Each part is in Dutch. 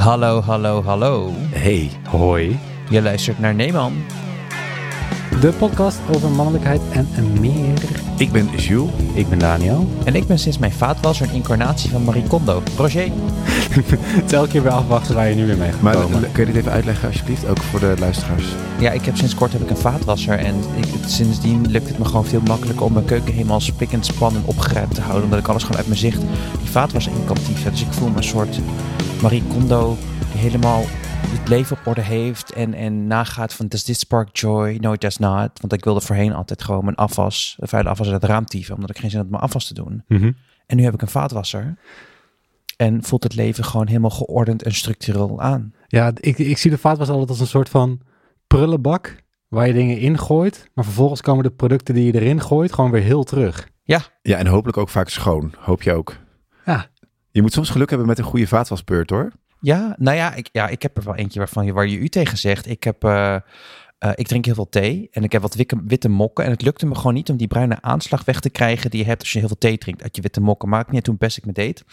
Hallo, hallo, hallo. Hey. Hoi. Je luistert naar Neeman. De podcast over mannelijkheid en meer. Ik ben Jules. Ik ben Daniel. En ik ben sinds mijn vaatwasser een incarnatie van Marie Kondo. Roger. Het is elke keer weer afwachten waar je nu weer mee gaat Maar komen. kun je dit even uitleggen alsjeblieft, ook voor de luisteraars? Ja, ik heb sinds kort heb ik een vaatwasser. En ik, sindsdien lukt het me gewoon veel makkelijker om mijn keuken helemaal spik en span en opgeruimd te houden. Omdat ik alles gewoon uit mijn zicht die vaatwasser in kan. Dus ik voel me een soort Marie Kondo die helemaal het leven op orde heeft. En, en nagaat van, does this spark joy? No, it does not. Want ik wilde voorheen altijd gewoon mijn afwas, de vuile afwas uit het raam tyfen. Omdat ik geen zin had om mijn afwas te doen. Mhm. En nu heb ik een vaatwasser. En voelt het leven gewoon helemaal geordend en structureel aan. Ja, ik, ik zie de vaatwas altijd als een soort van prullenbak waar je dingen in gooit. Maar vervolgens komen de producten die je erin gooit gewoon weer heel terug. Ja, en hopelijk ook vaak schoon. Hoop je ook. Je moet soms geluk hebben met een goede vaatwasbeurt hoor. Ja, nou ja, ik, ja, ik heb er wel eentje waarvan je, waar je u tegen zegt. Ik, heb, eh, eh, ik drink heel veel thee en ik heb wat wikke, witte mokken. En het lukte me gewoon niet om die bruine aanslag weg te krijgen die je hebt als je heel veel thee drinkt uit je witte mokken. Maakt niet toen best ik me deed.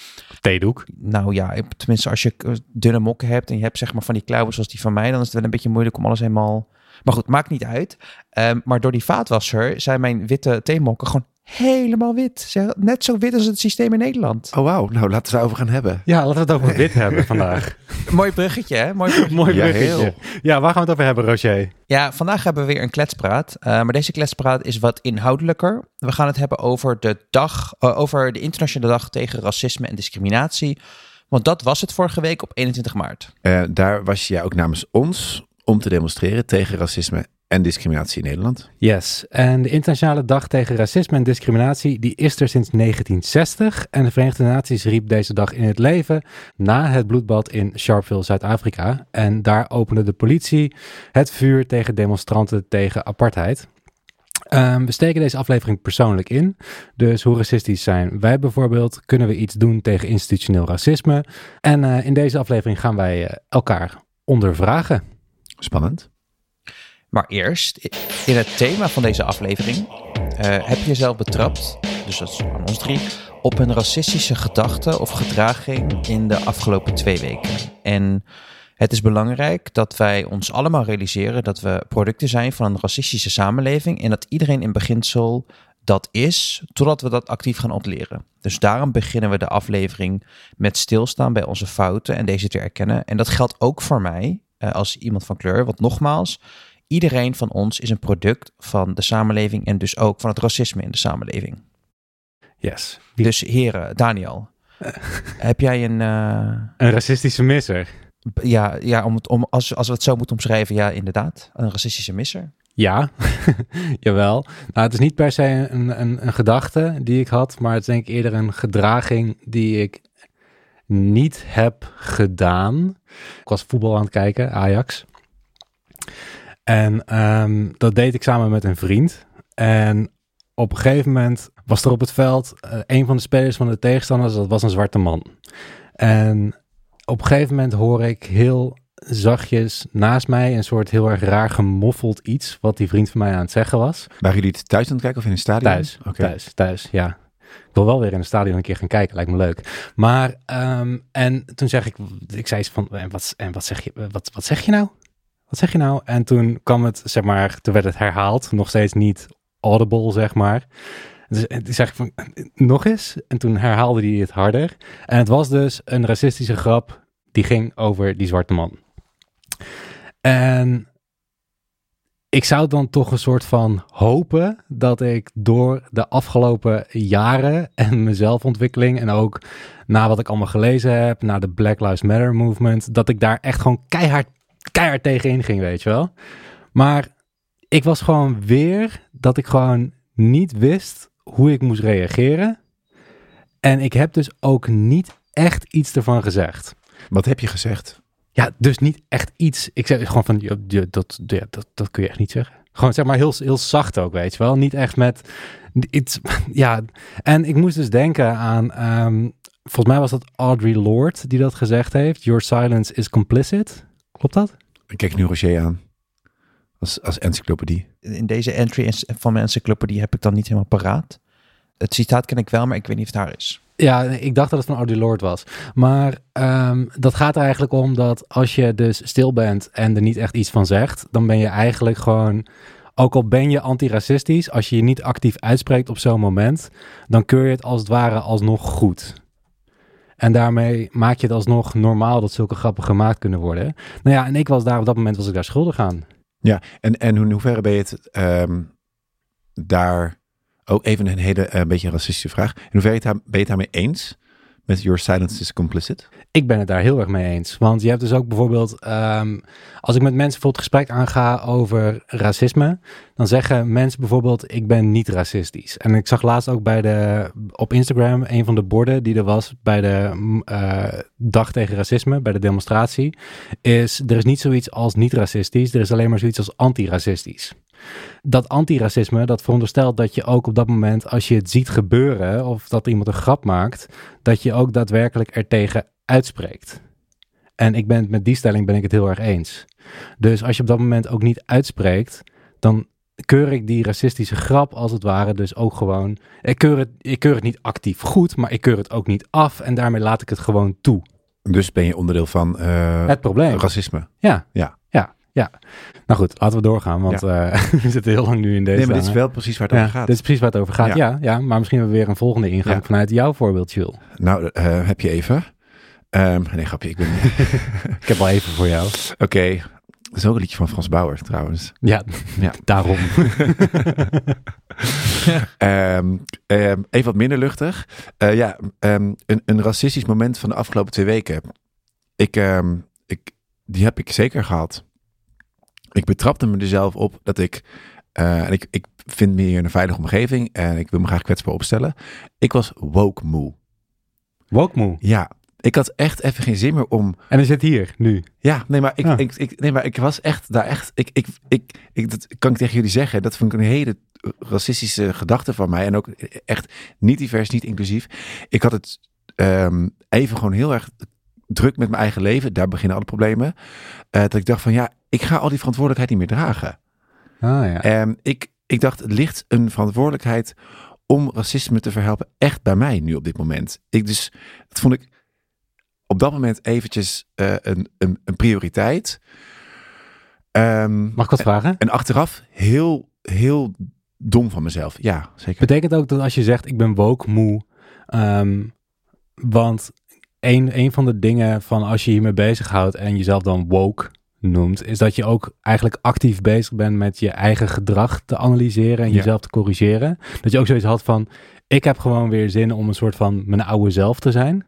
Theedoek. Nou ja, tenminste als je eh, dunne mokken hebt en je hebt zeg maar van die klauwen zoals die van mij, dan is het wel een beetje moeilijk om alles helemaal... Maar goed, maakt niet uit. Ehm, maar door die vaatwasser zijn mijn witte theemokken gewoon helemaal wit. Net zo wit als het systeem in Nederland. Oh wauw, nou laten we het over gaan hebben. Ja, laten we het over wit hebben vandaag. Mooi bruggetje, hè? Mooi bruggetje. Mooi Ja, bruggetje. heel. Ja, waar gaan we het over hebben, Roger? Ja, vandaag hebben we weer een kletspraat. Eh, maar deze kletspraat is wat inhoudelijker. We gaan het hebben over de dag, eh, over de internationale dag tegen racisme en discriminatie. Want dat was het vorige week op 21 maart. Eh, daar was je ook namens ons om te demonstreren tegen racisme en discriminatie in Nederland. Yes, en de Internationale Dag tegen Racisme en Discriminatie die is er sinds 1960 en de Verenigde Naties riep deze dag in het leven na het bloedbad in Sharpeville, Zuid-Afrika. En daar opende de politie het vuur tegen demonstranten tegen apartheid. Ehm, we steken deze aflevering persoonlijk in. Dus hoe racistisch zijn wij bijvoorbeeld? Kunnen we iets doen tegen institutioneel racisme? En eh, in deze aflevering gaan wij eh, elkaar ondervragen. Spannend. Maar eerst, in het thema van deze aflevering, eh, heb je jezelf betrapt, dus dat is aan ons drie, op een racistische gedachte of gedraging in de afgelopen twee weken. En het is belangrijk dat wij ons allemaal realiseren dat we producten zijn van een racistische samenleving en dat iedereen in beginsel dat is, totdat we dat actief gaan ontleren. Dus daarom beginnen we de aflevering met stilstaan bij onze fouten en deze te erkennen. En dat geldt ook voor mij eh, als iemand van kleur, want nogmaals, iedereen van ons is een product van de samenleving en dus ook van het racisme in de samenleving. Yes. Die- Dus heren, Daniel, heb jij een, eh, Een racistische misser. ja, ja om het, om, als, als we het zo moeten omschrijven, ja inderdaad, een racistische misser? Ja, jawel. Nou, het is niet per se een, een, een gedachte die ik had, maar het is denk ik eerder een gedraging die ik niet heb gedaan. Ik was voetbal aan het kijken, Ajax. En ehm, dat deed ik samen met een vriend. En op een gegeven moment was er op het veld eh, een van de spelers van de tegenstanders, dat was een zwarte man. En op een gegeven moment hoor ik heel zachtjes naast mij een soort heel erg raar gemoffeld iets, wat die vriend van mij aan het zeggen was. Waren jullie het thuis aan het kijken of in een stadion? Thuis, thuis, thuis, ja. Ik wil wel weer in het stadion een keer gaan kijken, lijkt me leuk. Maar, ehm, en toen zeg ik, ik zei iets van, en wat, en wat zeg je, wat, wat zeg je nou? Wat zeg je nou? En toen kwam het, zeg maar, toen werd het herhaald, nog steeds niet audible, zeg maar. Dus en toen zeg ik van, nog eens? En toen herhaalde hij het harder. En het was dus een racistische grap die ging over die zwarte man. En ik zou dan toch een soort van hopen dat ik door de afgelopen jaren en mijn zelfontwikkeling en ook na wat ik allemaal gelezen heb, na de Black Lives Matter movement, dat ik daar echt gewoon keihard, keihard tegenin ging, weet je wel. Maar ik was gewoon weer dat ik gewoon niet wist hoe ik moest reageren. En ik heb dus ook niet echt iets ervan gezegd. Wat heb je gezegd? Ja, dus niet echt iets. Ik zeg gewoon van, je, dat, ja, dat, dat kun je echt niet zeggen. Gewoon zeg maar heel, heel zacht ook, weet je wel. Niet echt met iets, ja. En ik moest dus denken aan, ehm, volgens mij was dat Audre Lorde die dat gezegd heeft. Your silence is complicit. Klopt dat? Ik kijk nu Roger aan. Als, als encyclopedie. In deze entry van mijn encyclopedie heb ik dan niet helemaal paraat. Het citaat ken ik wel, maar ik weet niet of het haar is. Ja, ik dacht dat het van Audre Lorde was. Maar ehm, dat gaat er eigenlijk om dat als je dus stil bent en er niet echt iets van zegt, dan ben je eigenlijk gewoon, ook al ben je antiracistisch, als je je niet actief uitspreekt op zo'n moment, dan keur je het als het ware alsnog goed. En daarmee maak je het alsnog normaal dat zulke grappen gemaakt kunnen worden. Nou ja, en ik was daar op dat moment was ik daar schuldig aan. Ja, en, en in hoeverre ben je het ehm, daar... Ook even een hele eh, beetje een racistische vraag. In hoeverre ben je het daarmee eens met Your Silence is Complicit? Ik ben het daar heel erg mee eens. Want je hebt dus ook bijvoorbeeld, ehm, als ik met mensen bijvoorbeeld gesprek aanga over racisme, dan zeggen mensen bijvoorbeeld, ik ben niet racistisch. En ik zag laatst ook bij de, op Instagram een van de borden die er was bij de mm, eh, dag tegen racisme, bij de demonstratie, is er is niet zoiets als niet racistisch, er is alleen maar zoiets als antiracistisch. Dat antiracisme, dat veronderstelt dat je ook op dat moment, als je het ziet gebeuren, of dat iemand een grap maakt, dat je ook daadwerkelijk er tegen uitspreekt. En ik ben met die stelling ben ik het heel erg eens. Dus als je op dat moment ook niet uitspreekt, dan keur ik die racistische grap als het ware dus ook gewoon. Ik keur het, ik keur het niet actief goed, maar ik keur het ook niet af en daarmee laat ik het gewoon toe. Dus ben je onderdeel van eh, Het probleem. racisme? Ja. Ja. Ja. Ja. Nou goed, laten we doorgaan, want eh, we zitten heel lang nu in deze. Nee, maar dit is wel precies waar het ja, over gaat. Dit is precies waar het over gaat. Ja, ja, maar misschien hebben we weer een volgende ingang Ja. vanuit jouw voorbeeld, Jules. Nou, eh, heb je even? Ehm, nee, grapje. Ik ben... Ik heb al even voor jou. Oké. Dat is ook een liedje van Frans Bauer trouwens. Ja, Ja. daarom. Ehm, ehm, even wat minder luchtig. Eh, ja, een, een racistisch moment van de afgelopen twee weken. Ik, ik, die heb ik zeker gehad. Ik betrapte me er zelf op dat ik... eh, en ik, ik vind me hier in een veilige omgeving en ik wil me graag kwetsbaar opstellen. Ik was woke moe. Woke moe. Ja, ik had echt even geen zin meer om En hij zit hier, nu. Ja, nee, maar ik, Ja. ik, ik, nee, maar ik was echt daar echt. Ik, ik, ik, ik, dat kan ik tegen jullie zeggen. Dat vond ik een hele racistische gedachte van mij. En ook echt niet divers, niet inclusief. Ik had het ehm, even gewoon heel erg druk met mijn eigen leven. Daar beginnen alle problemen. Eh, dat ik dacht van ja, ik ga al die verantwoordelijkheid niet meer dragen. Ah ja. En ik, ik dacht, het ligt een verantwoordelijkheid om racisme te verhelpen echt bij mij nu op dit moment. Ik dus, dat vond ik op dat moment eventjes eh, een, een, een prioriteit. Ehm, Mag ik wat vragen? en achteraf heel, heel dom van mezelf. Ja, zeker. Betekent ook dat als je zegt ik ben woke moe, ehm, want een, een van de dingen van als je hiermee bezighoudt en jezelf dan woke noemt, is dat je ook eigenlijk actief bezig bent met je eigen gedrag te analyseren en Ja. jezelf te corrigeren. Dat je ook zoiets had van ik heb gewoon weer zin om een soort van mijn oude zelf te zijn.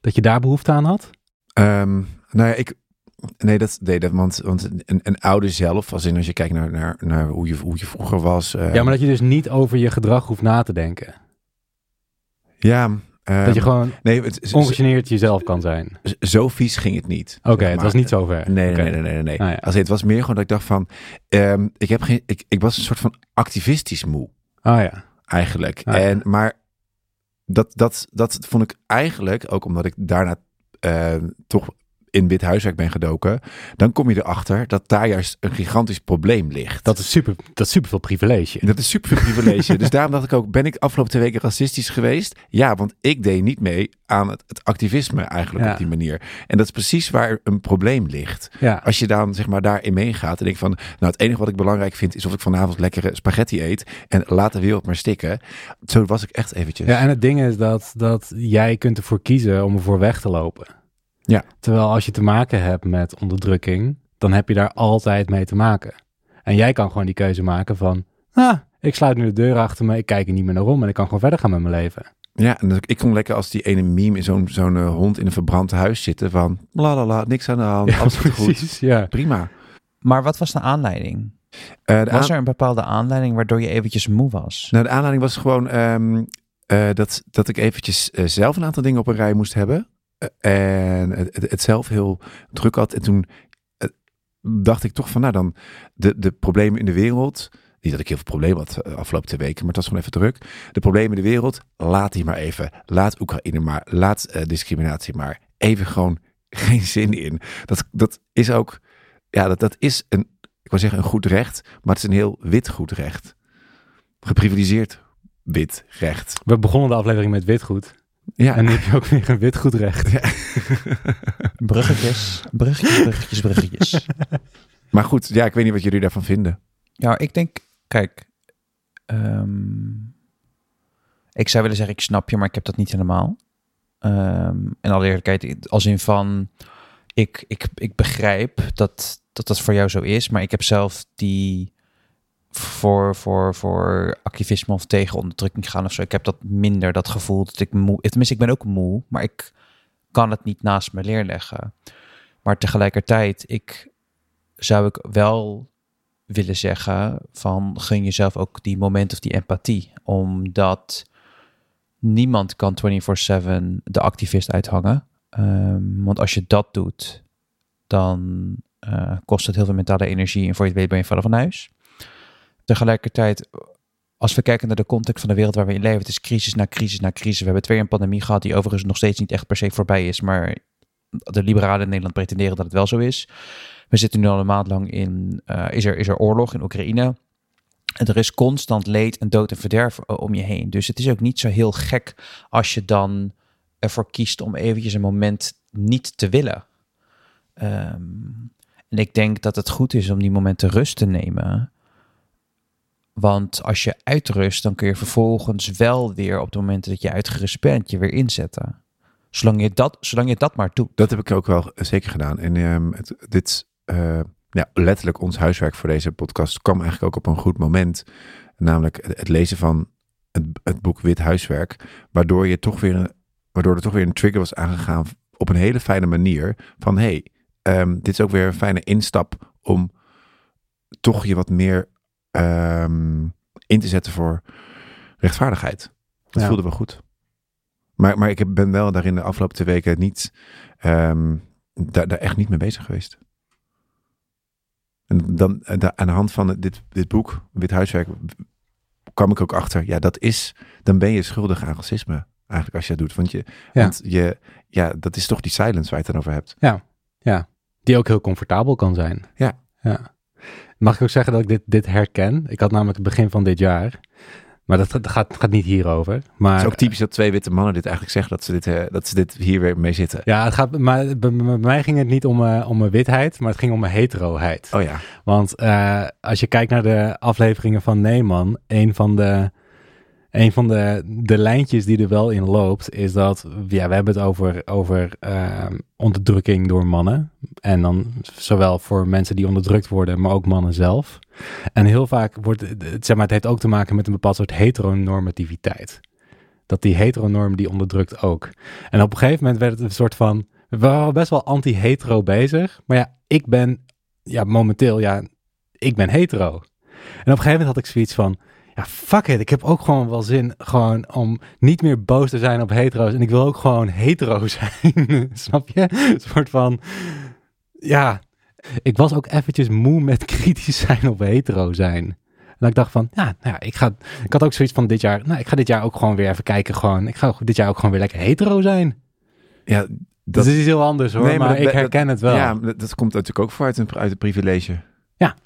Dat je daar behoefte aan had? Ehm, nou ja, ik. Nee, dat, nee dat, want, want een, een oude zelf, als in als je kijkt naar, naar, naar hoe, je, hoe je vroeger was. eh, ja, maar dat je dus niet over je gedrag hoeft na te denken. ja, ehm, dat je gewoon nee, het, ongegeneerd jezelf kan zijn. zo vies ging het niet. Oké, zeg het was niet zover. Nee, Oké. nee, nee, nee, nee. nee. Nou ja. Als het was meer gewoon dat ik dacht van, ehm, ik heb geen, ik, ik was een soort van activistisch moe Ah ja. eigenlijk. Ah, ja. en maar dat, dat, dat vond ik eigenlijk ook omdat ik daarna eh, toch in wit huiswerk ben gedoken, dan kom je erachter dat daar juist een gigantisch probleem ligt. Dat is super, dat is super veel privilege. Dat is super veel privilege. dus daarom dacht ik ook, ben ik afgelopen twee weken racistisch geweest? Ja, want ik deed niet mee aan het, het activisme eigenlijk Ja. op die manier. En dat is precies waar een probleem ligt. Ja. Als je dan zeg maar daarin meegaat en denkt van, nou het enige wat ik belangrijk vind is of ik vanavond lekkere spaghetti eet en laat de wereld maar stikken. Zo was ik echt eventjes. Ja, en het ding is dat, dat jij kunt ervoor kiezen om ervoor weg te lopen. Ja. Terwijl als je te maken hebt met onderdrukking, dan heb je daar altijd mee te maken. En jij kan gewoon die keuze maken van, ah, ik sluit nu de deur achter me, ik kijk er niet meer naar om en ik kan gewoon verder gaan met mijn leven. Ja, en ik kon lekker als die ene meme in zo'n zo'n eh, hond in een verbrand huis zitten van, la la la, niks aan de hand, alles gaat goed. precies, ja. Prima. Maar wat was de aanleiding? Eh, de Was aan- er een bepaalde aanleiding waardoor je eventjes moe was? Nou, de aanleiding was gewoon ehm, eh, dat, dat ik eventjes zelf een aantal dingen op een rij moest hebben. Eh, en het, zelf heel druk had. En toen eh, dacht ik toch van, nou dan, de, de problemen in de wereld. Niet dat ik heel veel problemen had de afgelopen twee weken, maar het was gewoon even druk. De problemen in de wereld, laat die maar even. Laat Oekraïne maar, laat eh, discriminatie maar. Even gewoon geen zin in. Dat, dat is ook, ja, dat, dat is een, ik wil zeggen een goed recht, maar het is een heel wit goed recht. Geprivilegeerd wit recht. We begonnen de aflevering met witgoed. Ja, En nu heb je ook weer een witgoedrecht. Bruggetjes, bruggetjes, bruggetjes, bruggetjes. maar goed, ja, ik weet niet wat jullie daarvan vinden. Ja, ik denk, kijk, ehm, ik zou willen zeggen, ik snap je, maar ik heb dat niet helemaal. Ehm, en alle eerlijkheid, als in van, ik, ik, ik begrijp dat, dat dat voor jou zo is, maar ik heb zelf die voor, voor, voor activisme of tegen onderdrukking gaan of zo. Ik heb dat minder, dat gevoel dat ik moe, tenminste, ik ben ook moe, maar ik kan het niet naast me neerleggen. Maar tegelijkertijd, ik zou ik wel willen zeggen van gun jezelf ook die moment of die empathie. Omdat niemand kan 24/7 de activist uithangen. Ehm, want als je dat doet, dan eh, kost het heel veel mentale energie en voor je het weet ben je vallen van huis. Tegelijkertijd, als we kijken naar de context van de wereld waar we in leven, is crisis na crisis na crisis. We hebben twee een pandemie gehad die overigens nog steeds niet echt per se voorbij is, maar de liberalen in Nederland pretenderen dat het wel zo is. We zitten nu al een maand lang in, uh, is, er, is er oorlog in Oekraïne. En er is constant leed en dood en verderf uh, om je heen. Dus het is ook niet zo heel gek als je dan ervoor kiest om eventjes een moment niet te willen. Um, en ik denk dat het goed is om die momenten rust te nemen. Want als je uitrust, dan kun je vervolgens wel weer op de momenten dat je uitgerust bent, je weer inzetten. Zolang je dat, zolang je dat maar doet. Dat heb ik ook wel zeker gedaan. En het, dit, uh, ja, letterlijk ons huiswerk voor deze podcast kwam eigenlijk ook op een goed moment. Namelijk het, lezen van het, het, boek Wit Huiswerk. Waardoor, je toch weer waardoor er toch weer een trigger was aangegaan op een hele fijne manier. Van hey, um, dit is ook weer een fijne instap om toch je wat meer um, in te zetten voor rechtvaardigheid. Dat ja. voelde wel goed. Maar, maar ik ben wel daar in de afgelopen twee weken niet, um, daar, daar echt niet mee bezig geweest. En dan aan de hand van dit, dit boek, Wit Huiswerk, kwam ik ook achter, ja, dat is, dan ben je schuldig aan racisme. Eigenlijk als je dat doet. Want, je, ja. want je, ja, dat is toch die silence waar je het dan over hebt. Ja, ja. Die ook heel comfortabel kan zijn. Ja. ja. Mag ik ook zeggen dat ik dit, dit herken? Ik had namelijk het begin van dit jaar. Maar dat, gaat, gaat niet hierover. Maar, het is ook typisch dat twee witte mannen dit eigenlijk zeggen, dat ze dit, uh, dat ze dit hier weer mee zitten. Ja, het gaat, maar bij, bij mij ging het niet om, uh, om mijn witheid, maar het ging om mijn heteroheid. Oh ja. Want uh, als je kijkt naar de afleveringen van Neeman, een van de een van de, de lijntjes die er wel in loopt, is dat ja, we hebben het over, over uh, onderdrukking door mannen. En dan zowel voor mensen die onderdrukt worden, maar ook mannen zelf. En heel vaak wordt het, zeg maar, het heeft ook te maken met een bepaald soort heteronormativiteit. Dat die heteronorm die onderdrukt ook. En op een gegeven moment werd het een soort van. We waren best wel anti-hetero bezig. Maar ja, ik ben ja, momenteel, ja, ik ben hetero. En op een gegeven moment had ik zoiets van ja, fuck it. Ik heb ook gewoon wel zin gewoon om niet meer boos te zijn op hetero's. En ik wil ook gewoon hetero zijn. Snap je? Een soort van, ja. Ik was ook eventjes moe met kritisch zijn op hetero zijn. En ik dacht van, ja, nou ja, ik, ga, ik had ook zoiets van dit jaar, nou, ik ga dit jaar ook gewoon weer even kijken. Gewoon, ik ga dit jaar ook gewoon weer lekker hetero zijn. Ja, dat, dat is iets heel anders hoor, nee, maar, maar dat, ik herken dat, het wel. Ja, dat komt natuurlijk ook voor uit een, uit een privilege. Ja,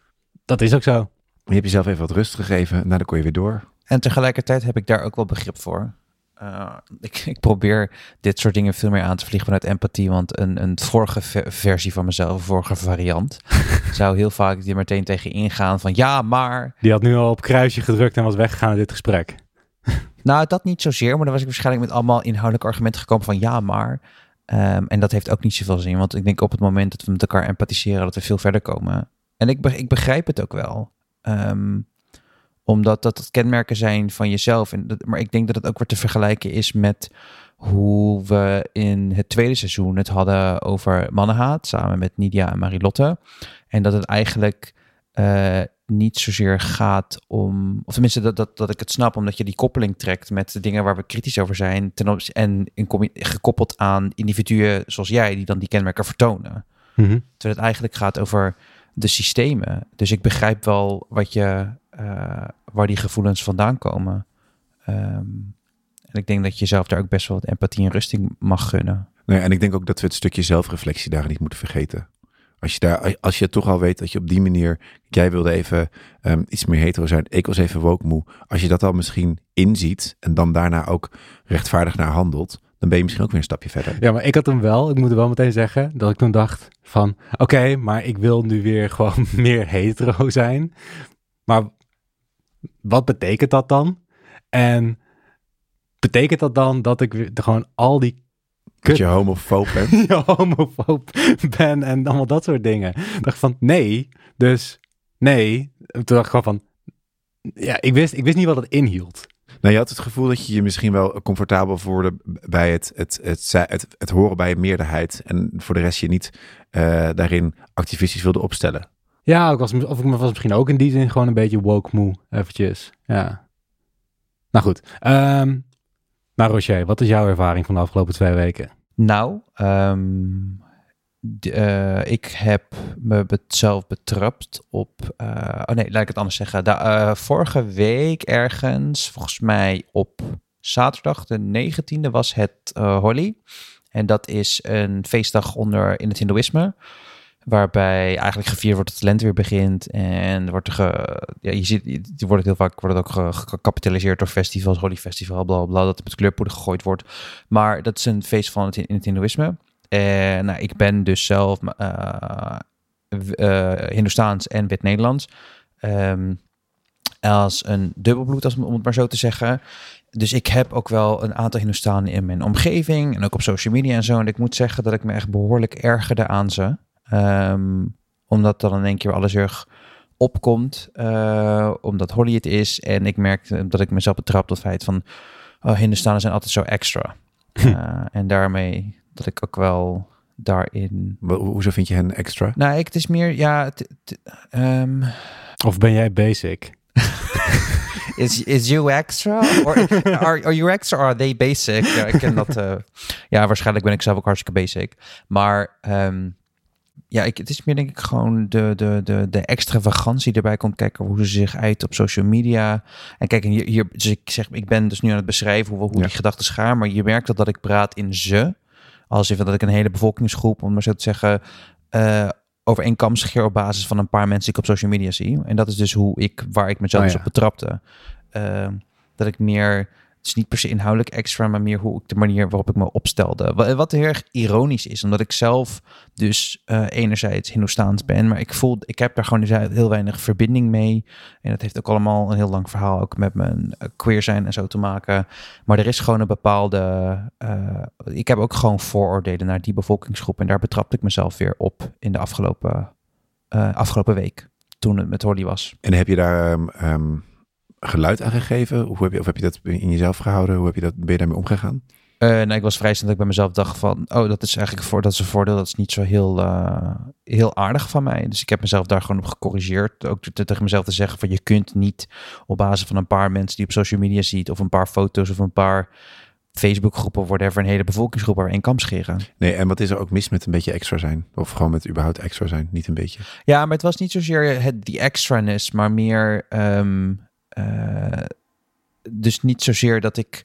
dat is ook zo. Je hebt jezelf even wat rust gegeven. Nou, dan kon je weer door. En tegelijkertijd heb ik daar ook wel begrip voor. Uh, ik, ik, probeer dit soort dingen veel meer aan te vliegen vanuit empathie. Want een, een vorige ver versie van mezelf, een vorige variant, zou heel vaak die meteen tegen ingaan van ja, maar. Die had nu al op kruisje gedrukt en was weggegaan in dit gesprek. nou, dat niet zozeer, maar dan was ik waarschijnlijk met allemaal inhoudelijke argumenten gekomen van ja, maar. Um, en dat heeft ook niet zoveel zin, want ik denk op het moment dat we met elkaar empathiseren, dat we veel verder komen. En ik, be ik begrijp het ook wel. Um, omdat dat kenmerken zijn van jezelf. En dat, maar ik denk dat het ook weer te vergelijken is met hoe we in het tweede seizoen het hadden over mannenhaat. Samen met Nidia en Marilotte. En dat het eigenlijk uh, niet zozeer gaat om. Of tenminste, dat, dat, dat ik het snap, omdat je die koppeling trekt met de dingen waar we kritisch over zijn. Ten en in, gekoppeld aan individuen zoals jij, die dan die kenmerken vertonen. Mm -hmm. Terwijl het eigenlijk gaat over de systemen. Dus ik begrijp wel wat je, uh, waar die gevoelens vandaan komen. Um, en ik denk dat je jezelf daar ook best wel wat empathie en rusting mag gunnen. Nee, en ik denk ook dat we het stukje zelfreflectie daar niet moeten vergeten. Als je, daar, als je toch al weet dat je op die manier, jij wilde even um, iets meer hetero zijn, ik was even woke moe. Als je dat al misschien inziet en dan daarna ook rechtvaardig naar handelt, dan ben je misschien ook weer een stapje verder. Ja, maar ik had hem wel. Ik moet er wel meteen zeggen dat ik toen dacht van... Oké, maar ik wil nu weer gewoon meer hetero zijn. Maar wat betekent dat dan? En betekent dat dan dat ik weer gewoon al die Dat je homofoob bent. homofoob ben en allemaal dat soort dingen? Ik dacht van nee, dus nee. Toen dacht ik gewoon van... Ja, ik wist, ik wist niet wat het inhield. Nou, je had het gevoel dat je je misschien wel comfortabel voelde bij het, het, het, het, het, het horen bij een meerderheid. En voor de rest je niet eh, daarin activistisch wilde opstellen. Ja, ik was, of ik was misschien ook in die zin gewoon een beetje woke moe, eventjes. Ja. Nou goed. Ehm maar Rocher, wat is jouw ervaring van de afgelopen twee weken? Nou, ehm, eh, ik heb me zelf betrapt op. eh, oh nee, laat ik het anders zeggen. Eh, vorige week ergens, volgens mij op zaterdag de 19e, was het Holi. En dat is een feestdag onder in het Hindoeïsme. Waarbij eigenlijk gevierd wordt dat het lente weer begint. En wordt er ge, ja, je ziet, die wordt heel vaak wordt het ook ge- gecapitaliseerd door festivals, Holi Festival, bla bla. Dat er met kleurpoeder gegooid wordt. Maar dat is een feest van het, in het Hindoeïsme. En nou, ik ben dus zelf eh w- eh, Hindoestaans en wit-Nederlands. Ehm, als een dubbelbloed, als, om het maar zo te zeggen. Dus ik heb ook wel een aantal Hindoestanen in mijn omgeving. En ook op social media en zo. En ik moet zeggen dat ik me echt behoorlijk ergerde aan ze. Ehm, omdat dan in één keer alles erg opkomt. eh, omdat Holly het is. En ik merkte dat ik mezelf betrap op het feit van... Oh, Hindoestanen zijn altijd zo extra. Eh, en daarmee dat ik ook wel daarin... Ho- Hoezo vind je hen extra? Nou, ik, het is meer... Ja, ehm, Of ben jij basic? is, is you extra? Or are, are you extra or are they basic? Ja, ik ken dat. eh, ja, waarschijnlijk ben ik zelf ook hartstikke basic. Maar ehm, ja, ik, het is meer denk ik gewoon de, de, de, de extravagantie die erbij komt kijken hoe ze zich uit op social media. En kijk, hier, hier dus ik zeg, ik ben dus nu aan het beschrijven hoe, hoe Ja. die gedachten gaan, maar je merkt dat, dat ik praat in ze. Als even dat ik een hele bevolkingsgroep, om maar zo te zeggen, eh, over één kam scheer op basis van een paar mensen die ik op social media zie. En dat is dus hoe ik, waar ik mezelf Oh, dus ja. op betrapte. Eh, dat ik meer, is niet per se inhoudelijk extra, maar meer hoe ik de manier waarop ik me opstelde. Wa- Wat heel erg ironisch is, omdat ik zelf dus eh, enerzijds Hindoestaans ben, maar ik voel, ik heb daar gewoon dus heel weinig verbinding mee. En dat heeft ook allemaal een heel lang verhaal ook met mijn eh, queer zijn en zo te maken. Maar er is gewoon een bepaalde, eh, ik heb ook gewoon vooroordelen naar die bevolkingsgroep en daar betrapte ik mezelf weer op in de afgelopen, afgelopen week, toen het met Holly was. En heb je daar ehm, ehm, geluid aan gegeven? Hoe heb je, of heb je dat in jezelf gehouden? Hoe heb je dat, ben je daarmee omgegaan? Eh, nou, ik was vrij snel dat ik bij mezelf dacht van, oh, dat is eigenlijk voor, dat is een voordeel, dat is niet zo heel, eh, heel aardig van mij. Dus ik heb mezelf daar gewoon op gecorrigeerd. Ook te- tegen mezelf te zeggen van, je kunt niet op basis van een paar mensen die op social media ziet, of een paar foto's of een paar Facebookgroepen, whatever, een hele bevolkingsgroep waar één kam scheren. Nee, en wat is er ook mis met een beetje extra zijn? Of gewoon met überhaupt extra zijn? Niet een beetje. Ja, maar het was niet zozeer het, die extraness, maar meer. ehm, eh, dus niet zozeer dat ik.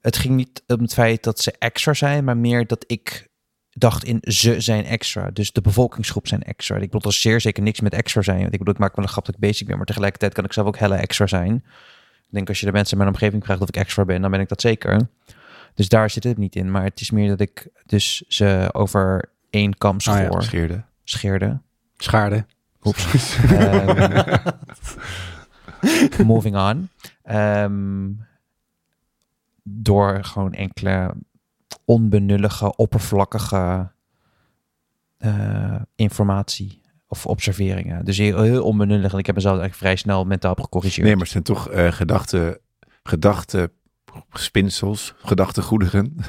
Het ging niet om het feit dat ze extra zijn, maar meer dat ik dacht in ze zijn extra. Dus de bevolkingsgroep zijn extra. Ik bedoel, er is zeer zeker niks met extra zijn. Want ik bedoel, ik maak wel een grap dat ik basic ben, maar tegelijkertijd kan ik zelf ook helle extra zijn. Ik denk als je de mensen in mijn omgeving vraagt of ik extra ben, dan ben ik dat zeker. Dus daar zit het niet in. Maar het is meer dat ik dus ze over één kam Ah ja, schoor, Scheerde. scheerde. Schaarde. Oeps. Ehm, moving on. Ehm, door gewoon enkele onbenullige, oppervlakkige eh, informatie of observeringen. Dus heel, heel onbenullig. En ik heb mezelf eigenlijk vrij snel mentaal gecorrigeerd. Nee, maar het zijn toch eh gedachten, gedachten, spinsels, gedachtegoederen.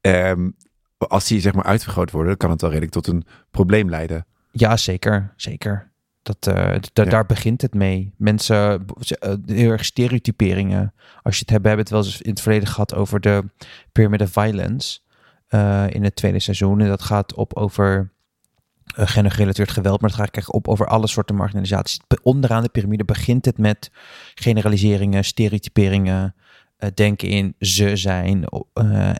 Ehm, als die zeg maar uitvergroot worden, kan het wel redelijk tot een probleem leiden. Ja, zeker. Zeker. Dat, eh, Ja. Daar begint het mee. Mensen, eh, heel erg stereotyperingen. Als je het hebt, we hebben het wel eens in het verleden gehad over de Pyramid of Violence eh, in het tweede seizoen. En dat gaat op over gendergerelateerd geweld, maar het gaat eigenlijk op over alle soorten marginalisaties. Onderaan de piramide begint het met generaliseringen, stereotyperingen, denken in ze zijn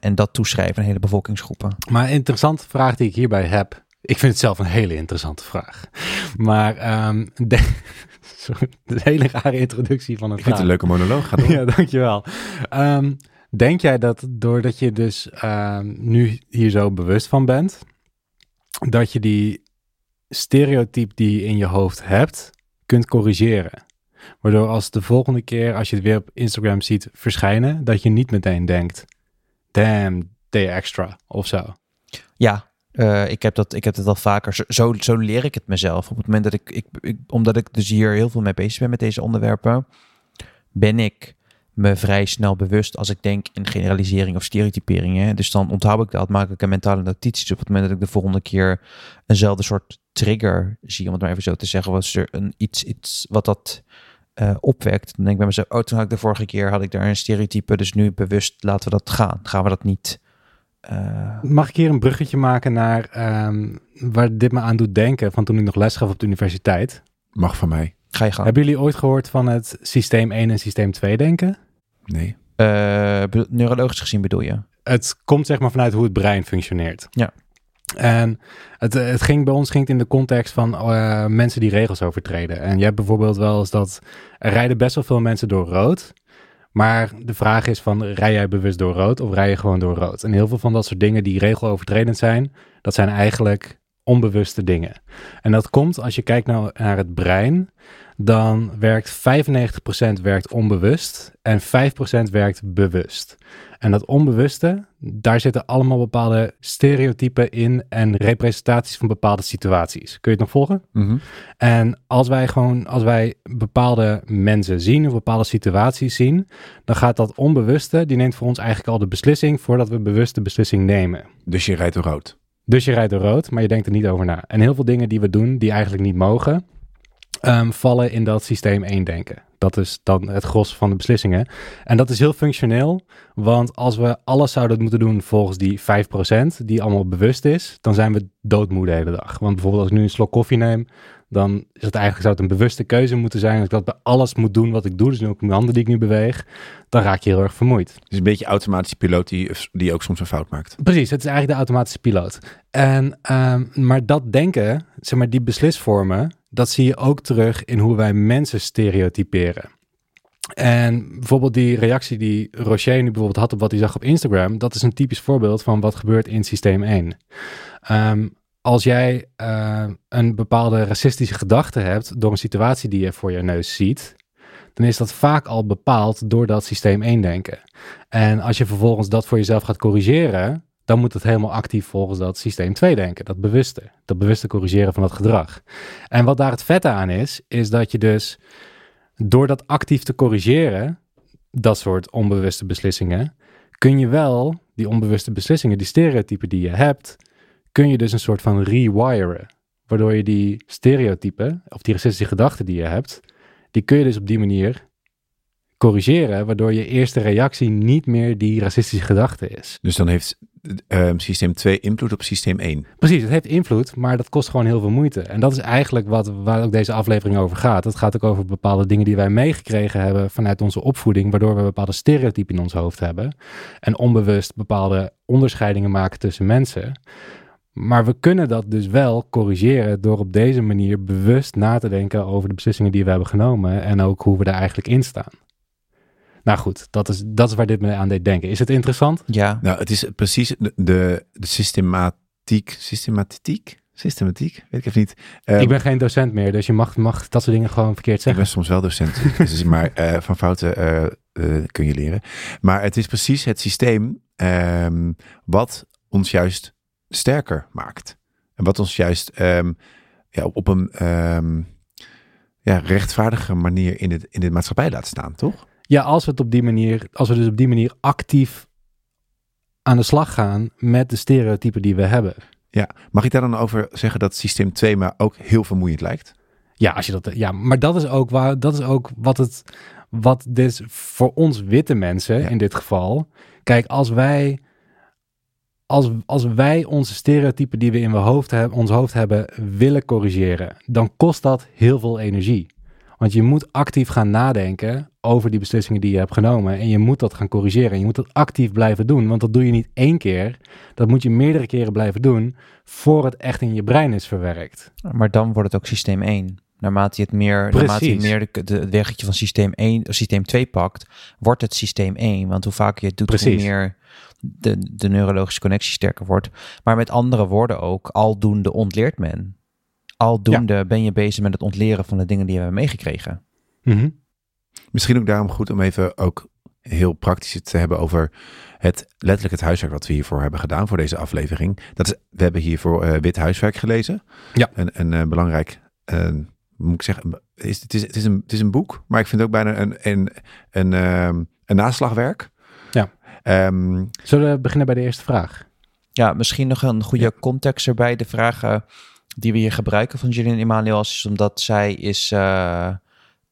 en dat toeschrijven aan hele bevolkingsgroepen. Maar een interessante vraag die ik hierbij heb. Ik vind het zelf een hele interessante vraag. Maar ehm de, sorry, een hele rare introductie van een Ik vind het een leuke monoloog. Ga door. Ja, dankjewel. Ehm denk jij dat doordat je dus ehm, nu hier zo bewust van bent, dat je die stereotype die je in je hoofd hebt, kunt corrigeren? Waardoor als de volgende keer, als je het weer op Instagram ziet verschijnen, dat je niet meteen denkt, damn, day extra of zo. Ja, eh, ik, heb dat, ik heb het al vaker. Zo, zo, leer ik het mezelf. Op het moment dat ik, ik, ik, omdat ik dus hier heel veel mee bezig ben met deze onderwerpen, ben ik me vrij snel bewust als ik denk in generalisering of stereotyperingen. Dus dan onthoud ik dat, maak ik een mentale notities op het moment dat ik de volgende keer eenzelfde soort trigger zie, om het maar even zo te zeggen, was er een iets, iets wat dat eh, opwekt. Dan denk ik bij mezelf, oh, toen had ik de vorige keer had ik daar een stereotype, dus nu bewust laten we dat gaan. Gaan we dat niet uh, Mag ik hier een bruggetje maken naar ehm, waar dit me aan doet denken van toen ik nog les gaf op de universiteit? Mag van mij. Ga je gaan. Hebben jullie ooit gehoord van het systeem 1 en systeem 2 denken? Nee. Uh, neurologisch gezien bedoel je? Het komt zeg maar vanuit hoe het brein functioneert. Ja. En het, het ging bij ons ging het in de context van uh, mensen die regels overtreden. En je hebt bijvoorbeeld wel eens dat er rijden best wel veel mensen door rood. Maar de vraag is van, rij jij bewust door rood of rij je gewoon door rood? En heel veel van dat soort dingen die regelovertredend zijn, dat zijn eigenlijk onbewuste dingen. En dat komt als je kijkt nou naar het brein, dan werkt 95% werkt onbewust en 5% werkt bewust. En dat onbewuste, daar zitten allemaal bepaalde stereotypen in en representaties van bepaalde situaties. Kun je het nog volgen? Mm -hmm. En als wij gewoon, als wij bepaalde mensen zien of bepaalde situaties zien, dan gaat dat onbewuste, die neemt voor ons eigenlijk al de beslissing voordat we bewust de beslissing nemen. Dus je rijdt rood. Dus je rijdt door rood, maar je denkt er niet over na. En heel veel dingen die we doen, die eigenlijk niet mogen, um, vallen in dat systeem 1 denken. Dat is dan het gros van de beslissingen. En dat is heel functioneel, want als we alles zouden moeten doen volgens die 5% die allemaal bewust is, dan zijn we doodmoe de hele dag. Want bijvoorbeeld als ik nu een slok koffie neem, dan is het eigenlijk zou het een bewuste keuze moeten zijn. Als ik dat bij alles moet doen wat ik doe, dus ook mijn handen die ik nu beweeg, dan raak je heel erg vermoeid. Het is een beetje automatische piloot die, die ook soms een fout maakt. Precies, het is eigenlijk de automatische piloot. En, um, maar dat denken, zeg maar die beslisvormen, dat zie je ook terug in hoe wij mensen stereotyperen. En bijvoorbeeld die reactie die Rocher nu bijvoorbeeld had op wat hij zag op Instagram, dat is een typisch voorbeeld van wat gebeurt in systeem 1. Um, als jij uh, een bepaalde racistische gedachte hebt door een situatie die je voor je neus ziet, dan is dat vaak al bepaald door dat systeem 1 denken. En als je vervolgens dat voor jezelf gaat corrigeren, dan moet het helemaal actief volgens dat systeem 2 denken, dat bewuste, dat bewuste corrigeren van dat gedrag. En wat daar het vette aan is, is dat je dus door dat actief te corrigeren, dat soort onbewuste beslissingen, kun je wel die onbewuste beslissingen, die stereotypen die je hebt, kun je dus een soort van rewiren. Waardoor je die stereotypen, of die racistische gedachten die je hebt, die kun je dus op die manier corrigeren, waardoor je eerste reactie niet meer die racistische gedachte is. Dus dan heeft um, systeem 2 invloed op systeem 1. Precies, het heeft invloed, maar dat kost gewoon heel veel moeite. En dat is eigenlijk wat, waar ook deze aflevering over gaat. Het gaat ook over bepaalde dingen die wij meegekregen hebben vanuit onze opvoeding, waardoor we bepaalde stereotypen in ons hoofd hebben. En onbewust bepaalde onderscheidingen maken tussen mensen. Maar we kunnen dat dus wel corrigeren door op deze manier bewust na te denken over de beslissingen die we hebben genomen en ook hoe we daar eigenlijk in staan. Nou goed, dat is, dat is waar dit me aan deed denken. Is het interessant? Ja. Nou, het is precies de, de, de systematiek, systematiek, systematiek, weet ik even niet. Um, ik ben geen docent meer, dus je mag, mag dat soort dingen gewoon verkeerd zeggen. Ik ben soms wel docent, dus, maar uh, van fouten uh, uh, kun je leren. Maar het is precies het systeem um, wat ons juist sterker maakt. En wat ons juist um, ja, op een um, ja, rechtvaardige manier in, het, in de maatschappij laat staan, toch? Ja, als we het op die manier, als we dus op die manier actief aan de slag gaan met de stereotypen die we hebben. Ja, mag ik daar dan over zeggen dat systeem 2 maar ook heel vermoeiend lijkt? Ja, als je dat, ja, maar dat is ook waar, dat is ook wat het, wat dus voor ons witte mensen ja. in dit geval. Kijk, als wij als, als wij onze stereotypen die we in hoofd hebben, ons hoofd hebben willen corrigeren, dan kost dat heel veel energie. Want je moet actief gaan nadenken over die beslissingen die je hebt genomen. En je moet dat gaan corrigeren. En je moet dat actief blijven doen. Want dat doe je niet één keer. Dat moet je meerdere keren blijven doen. voor het echt in je brein is verwerkt. Maar dan wordt het ook systeem 1. Naarmate je het meer, naarmate je meer de, de, het weggetje van systeem 1, of systeem 2 pakt, wordt het systeem 1. Want hoe vaker je het doet, hoe Precies. meer de, de neurologische connectie sterker wordt. Maar met andere woorden ook, aldoende ontleert men. Aldoende ben je bezig met het ontleren van de dingen die je hebt meegekregen. Mhm. Misschien ook daarom goed om even ook heel praktisch het te hebben over het letterlijk het huiswerk wat we hiervoor hebben gedaan voor deze aflevering. Dat is, we hebben hiervoor eh, wit huiswerk gelezen. Ja. Een, een eh, belangrijk, eh, moet ik zeggen, is, het, is, het, is een, het is een boek, maar ik vind het ook bijna een, een, een, ehm, een naslagwerk. Ehm, Zullen we beginnen bij de eerste vraag? Ja, misschien nog een goede context erbij. De vragen die we hier gebruiken van Julian Emanuel is omdat zij is eh,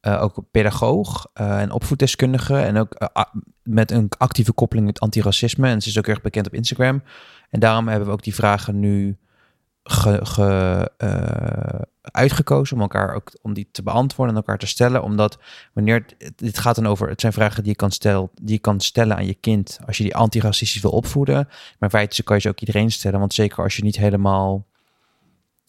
eh, ook pedagoog eh, en opvoeddeskundige en ook met een actieve koppeling met antiracisme. En ze is ook erg bekend op Instagram. En daarom hebben we ook die vragen nu ge, ge, uitgekozen om elkaar ook om die te beantwoorden en elkaar te stellen. Omdat wanneer het- dit gaat dan over, het zijn vragen die je kan, stel, die je kan stellen aan je kind als je die antiracistisch wil opvoeden. Maar in feite kan je ze ook iedereen stellen. Want zeker als je niet helemaal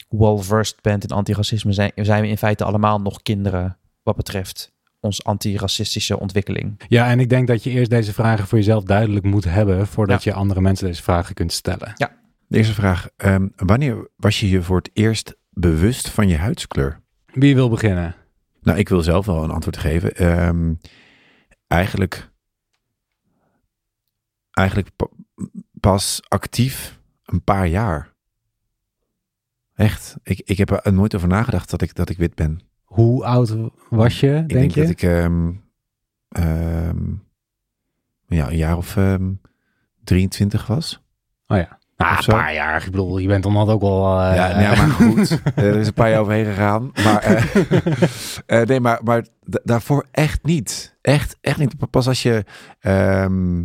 well-versed bent in antiracisme, zijn, zijn we in feite allemaal nog kinderen wat betreft ons antiracistische ontwikkeling. Ja, en ik denk dat je eerst deze vragen voor jezelf duidelijk moet hebben voordat je andere mensen deze vragen kunt stellen. de eerste vraag, ehm, wanneer was je je voor het eerst bewust van je huidskleur? Wie wil beginnen? Nou, ik wil zelf wel een antwoord geven. Ehm, eigenlijk, eigenlijk pa- pas actief een paar jaar. Echt. Ik, ik heb er nooit over nagedacht dat ik, dat ik wit ben. Hoe oud was je, Ik denk, denk je? dat ik ehm, ehm, ja, een jaar of ehm 23 was. Oh ja. Nou, een paar jaar. Ik bedoel, je bent dan ook wel... eh, ja, nee, maar goed. er is een paar jaar overheen gegaan. Maar, eh, eh, nee, maar, maar da- daarvoor echt niet. Echt, echt niet. Pas als je... ehm,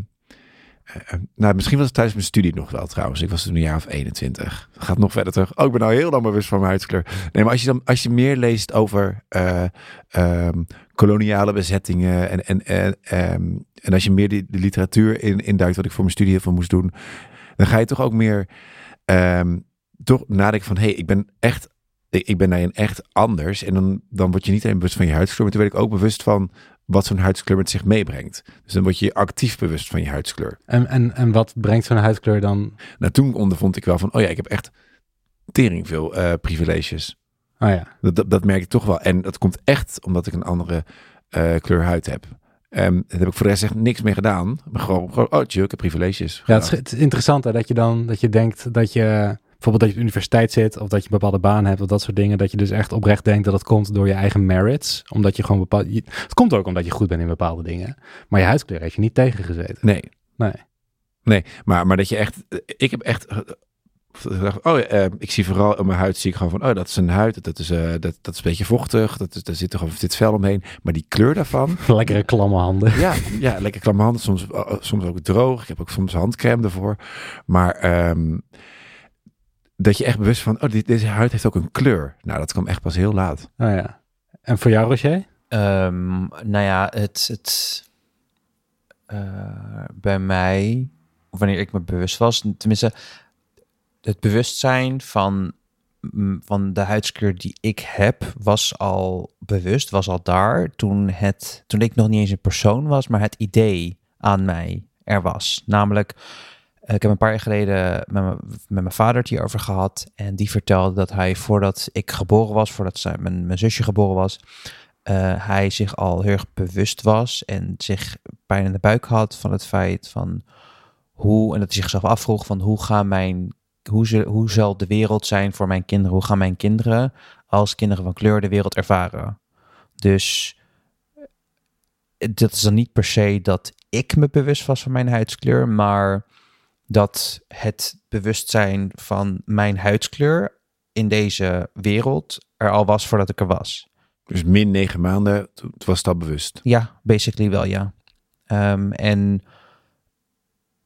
eh, nou, misschien was het tijdens mijn studie nog wel trouwens. Ik was toen een jaar of 21. Gaat nog verder terug. Oh, ik ben nou heel lang bewust van mijn huidskleur. Nee, maar als je, dan, als je meer leest over eh, ehm, koloniale bezettingen... En, en, en, ehm, en als je meer die, de literatuur in, induikt... wat ik voor mijn studie heel veel moest doen... dan ga je toch ook meer... ehm, toch nadenken van... hé, hey, ik ben echt... Ik, ben daarin echt anders. En dan, dan word je niet alleen bewust van je huidskleur... maar toen werd ik ook bewust van... wat zo'n huidskleur met zich meebrengt. Dus dan word je actief bewust van je huidskleur. En, en, en wat brengt zo'n huidskleur dan? Nou, toen ondervond ik wel van... oh ja, ik heb echt tering veel eh, privileges. Oh ja. Dat, dat, dat merk ik toch wel. En dat komt echt omdat ik een andere eh, kleur huid heb. Ehm daar heb ik voor de rest echt niks mee gedaan. Maar gewoon, gewoon oh, heb privileges. Ja, het is, het is interessant hè, dat je dan dat je denkt dat je bijvoorbeeld dat je op de universiteit zit of dat je een bepaalde baan hebt of dat soort dingen, dat je dus echt oprecht denkt dat het komt door je eigen merits, omdat je gewoon bepaald. het komt ook omdat je goed bent in bepaalde dingen, maar je huidskleur heeft je niet tegengezeten. Nee, Nee. Nee, maar, maar dat je echt... Ik heb echt oh ja, eh, ik zie vooral op mijn huid zie ik gewoon van, oh, dat is een huid, dat is, eh, dat, dat is een beetje vochtig, dat is, daar zit toch dit vel omheen. Maar die kleur daarvan, Lekkere klamme handen. ja, ja, lekker klamme handen, soms, oh, soms ook droog. Ik heb ook soms handcrème ervoor. Maar ehm, dat je echt bewust van, oh, dit, deze huid heeft ook een kleur. Nou, dat kwam echt pas heel laat. Oh ja. En voor jou, Roger? Ehm, nou ja, het, het eh, bij mij, wanneer ik me bewust was, tenminste, het bewustzijn van, mm, van de huidskleur die ik heb, was al bewust, was al daar toen, het, toen ik nog niet eens een persoon was, maar het idee aan mij er was. Namelijk, eh, ik heb een paar jaar geleden met met mijn vader het hierover gehad. En die vertelde dat hij voordat ik geboren was, voordat zijn, mijn, mijn zusje geboren was, eh, hij zich al heel erg bewust was en zich pijn in de buik had van het feit van hoe, en dat hij zichzelf afvroeg van hoe gaan mijn, hoe, ze, hoe zal de wereld zijn voor mijn kinderen? Hoe gaan mijn kinderen als kinderen van kleur de wereld ervaren? Dus eh, dat is dan niet per se dat ik me bewust was van mijn huidskleur, maar dat het bewustzijn van mijn huidskleur in deze wereld er al was voordat ik er was. Dus min negen maanden, was dat bewust. Ja, basically wel, ja. Ehm, en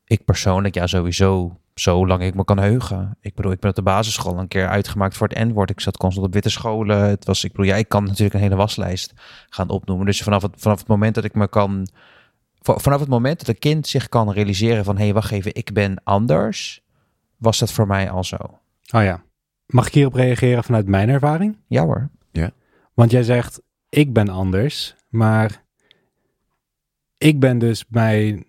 ik persoonlijk, ja, sowieso, zolang ik me kan heugen. Ik bedoel, ik ben op de basisschool een keer uitgemaakt voor het N-woord. Ik zat constant op witte scholen. Het was, ik bedoel, ja, ik kan natuurlijk een hele waslijst gaan opnoemen. Dus vanaf het, vanaf het moment dat ik me kan... va- Vanaf het moment dat een kind zich kan realiseren van... hé, hey, wacht even, ik ben anders... was dat voor mij al zo. Oh ja. Mag ik hierop reageren vanuit mijn ervaring? Ja hoor. Want jij zegt, ik ben anders, maar ik ben dus mij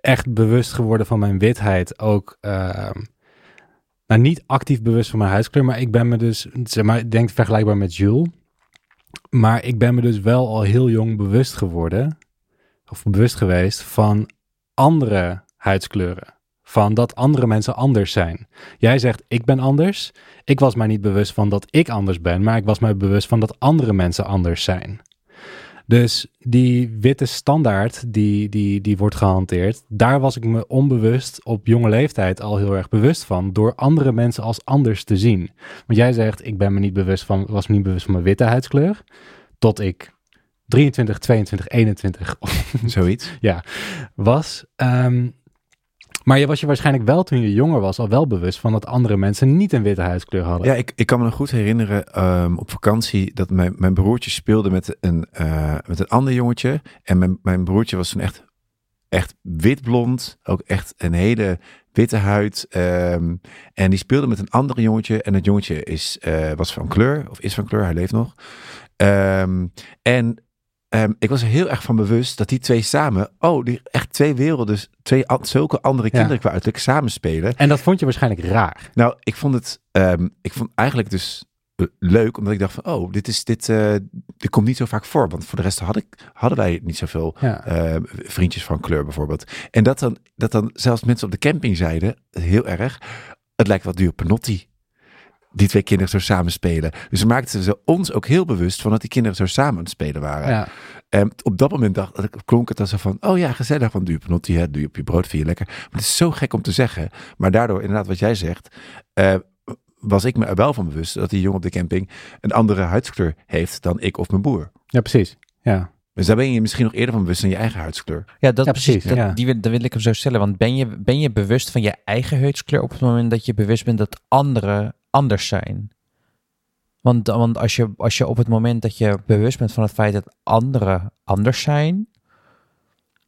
echt bewust geworden van mijn witheid. Ook, ehm, nou niet actief bewust van mijn huidskleur, maar ik ben me dus, zeg maar, ik denk vergelijkbaar met Jules. Maar ik ben me dus wel al heel jong bewust geworden, of bewust geweest van andere huidskleuren. Van dat andere mensen anders zijn. Jij zegt, ik ben anders. Ik was mij niet bewust van dat ik anders ben, maar ik was mij bewust van dat andere mensen anders zijn. Dus die witte standaard die, die, die wordt gehanteerd, daar was ik me onbewust op jonge leeftijd al heel erg bewust van, door andere mensen als anders te zien. Want jij zegt, ik ben me niet bewust van, was me niet bewust van mijn witte huidskleur, tot ik 23, 22, 21 Zoiets. ja, was. Ehm, maar je was je waarschijnlijk wel toen je jonger was al wel bewust van dat andere mensen niet een witte huidskleur hadden. Ja, ik, ik kan me nog goed herinneren ehm, op vakantie dat mijn, mijn broertje speelde met een, eh, met een ander jongetje. En mijn, mijn broertje was toen echt, echt witblond. Ook echt een hele witte huid. ehm, en die speelde met een ander jongetje. En het jongetje is, eh, was van kleur, of is van kleur, hij leeft nog. Ehm, en ehm, ik was er heel erg van bewust dat die twee samen, oh, die echt twee werelden, dus twee zulke andere kinderen qua uiterlijk samenspelen. En dat vond je waarschijnlijk raar. Nou, ik vond het, ehm, ik vond eigenlijk dus eh, leuk, omdat ik dacht van, oh, dit is, dit, eh, dit komt niet zo vaak voor. Want voor de rest had ik, hadden wij niet zoveel Ja. eh, vriendjes van kleur bijvoorbeeld. En dat dan, dat dan zelfs mensen op de camping zeiden, heel erg, het lijkt wel duur Panotti. Die twee kinderen zo samen spelen. Dus maakten ze ons ook heel bewust van dat die kinderen zo samen aan het spelen waren. ja. En op dat moment dacht, ik- klonk het als zo van, oh ja, gezellig van duur Panotti, hè, doe je op je brood, vind je lekker. Maar het is zo gek om te zeggen. Maar daardoor, inderdaad, wat jij zegt, eh, was ik me er wel van bewust dat die jongen op de camping een andere huidskleur heeft dan ik of mijn broer. ja, precies. Ja. Dus daar ben je je misschien nog eerder van bewust dan je eigen huidskleur. Ja, dat Ja, precies. dat, ja. die, wil- dat wil ik hem zo stellen. Want ben je, ben je bewust van je eigen huidskleur op het moment dat je bewust bent dat anderen anders zijn? Want, want als, je, als je op het moment dat je bewust bent van het feit dat anderen anders zijn,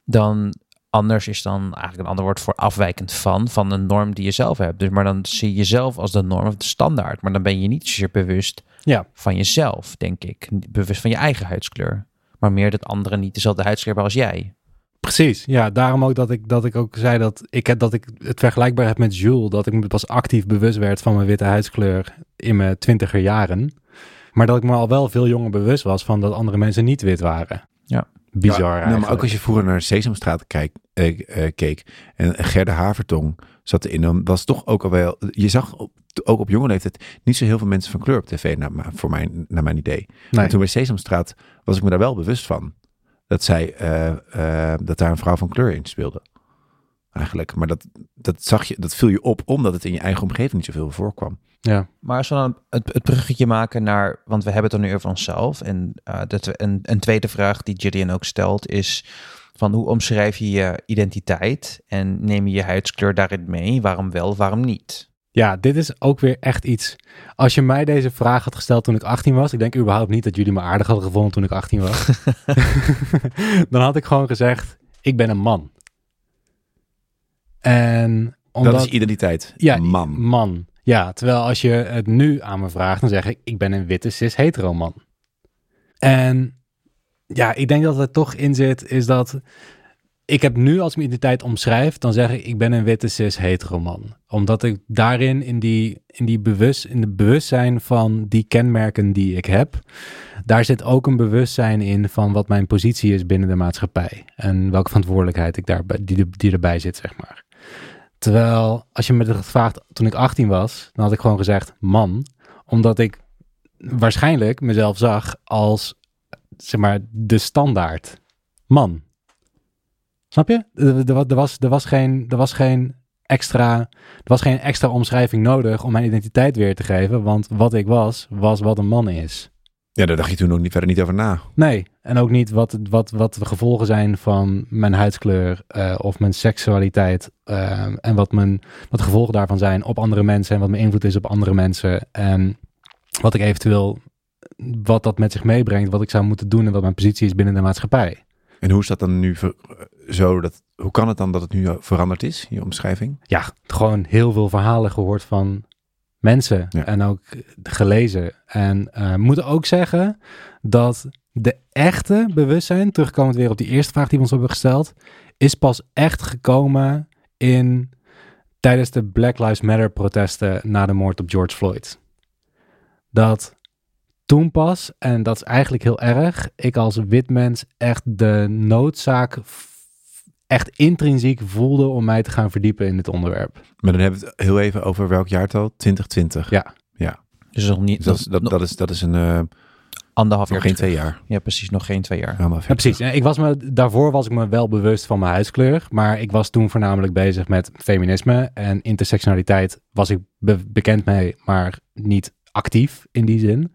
dan anders is dan eigenlijk een ander woord voor afwijkend van, van een norm die je zelf hebt. Dus, maar dan zie je jezelf als de norm of de standaard. Maar dan ben je niet zozeer bewust Ja. van jezelf, denk ik. Bewust van je eigen huidskleur. Maar meer dat anderen niet dezelfde huidskleur hebben als jij. Precies, ja, daarom ook dat ik, dat ik ook zei dat ik, heb, dat ik het vergelijkbaar heb met Jules, dat ik me pas actief bewust werd van mijn witte huidskleur in mijn twintiger jaren. Maar dat ik me al wel veel jonger bewust was van dat andere mensen niet wit waren. Ja. Bizar Ja, nou, maar ook als je vroeger naar Sesamstraat kijk, eh, eh, keek en Gerda Havertong zat erin, dan was toch ook al wel, je zag op, ook op jonge leeftijd niet zo heel veel mensen van kleur op tv, naar, maar voor mijn, naar mijn idee. Nee. En toen bij Sesamstraat was ik me daar wel bewust van. Dat zij, eh, eh, dat daar een vrouw van kleur in speelde. Eigenlijk. Maar dat, dat zag je, dat viel je op omdat het in je eigen omgeving niet zoveel voorkwam. Ja, Maar als we dan het, het bruggetje maken naar, want we hebben het er nu over onszelf. En eh, twe- een, een tweede vraag die Gillian ook stelt is van hoe omschrijf je je identiteit en neem je je huidskleur daarin mee? Waarom wel, waarom niet? Ja, dit is ook weer echt iets. Als je mij deze vraag had gesteld toen ik 18 was, ik denk überhaupt niet dat jullie me aardig hadden gevonden toen ik 18 was. dan had ik gewoon gezegd, ik ben een man. En omdat... Dat is identiteit. Ja, Man. Man. Ja, terwijl als je het nu aan me vraagt, dan zeg ik, ik ben een witte cis-hetero man. En ja, ik denk dat het toch in zit, is dat ik heb nu als ik mijn identiteit omschrijf, dan zeg ik, ik ben een witte cis-hetero man. Omdat ik daarin, in, die, in, die bewust, in de bewustzijn van die kenmerken die ik heb, daar zit ook een bewustzijn in van wat mijn positie is binnen de maatschappij. En welke verantwoordelijkheid ik daarbij, die, die erbij zit, zeg maar. Terwijl, als je me dat vraagt toen ik 18 was, dan had ik gewoon gezegd man. Omdat ik waarschijnlijk mezelf zag als, zeg maar, de standaard man. Snap je? Er, er, wa- er was, er, was geen, er, was geen extra, er was geen extra omschrijving nodig om mijn identiteit weer te geven. Want wat ik was, was wat een man is. Ja, daar dacht je toen ook niet, verder niet over na. Nee, en ook niet wat, wat, wat de gevolgen zijn van mijn huidskleur eh, of mijn seksualiteit. eh, en wat, mijn, wat de gevolgen daarvan zijn op andere mensen en wat mijn invloed is op andere mensen. En wat ik eventueel, wat dat met zich meebrengt, wat ik zou moeten doen en wat mijn positie is binnen de maatschappij. En hoe is dat dan nu ver- zo? Dat, hoe kan het dan dat het nu veranderd is, je omschrijving? Ja, gewoon heel veel verhalen gehoord van mensen Ja. en ook gelezen. En eh moeten ook zeggen dat de echte bewustzijn, terugkomend weer op die eerste vraag die we ons hebben gesteld, is pas echt gekomen in tijdens de Black Lives Matter protesten na de moord op George Floyd. Dat toen pas, en dat is eigenlijk heel erg, ik als wit mens echt de noodzaak echt intrinsiek voelde om mij te gaan verdiepen in dit onderwerp. Maar dan hebben we het heel even over welk jaartal? 2020. Ja. Dus nog niet, Dus dat, is, dat, nog dat, is, dat is een, eh anderhalf nog jaar. geen twee jaar. Ja, precies, nog geen twee jaar. Ja, precies. Ik was me, daarvoor was ik me wel bewust van mijn huidskleur, maar ik was toen voornamelijk bezig met feminisme en intersectionaliteit was ik be- bekend mee, maar niet actief in die zin.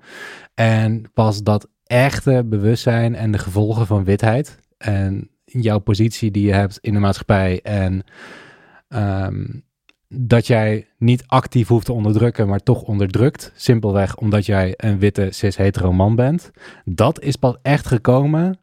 En pas dat echte bewustzijn en de gevolgen van witheid en jouw positie die je hebt in de maatschappij en ehm, dat jij niet actief hoeft te onderdrukken, maar toch onderdrukt, simpelweg omdat jij een witte cis-hetero man bent. Dat is pas echt gekomen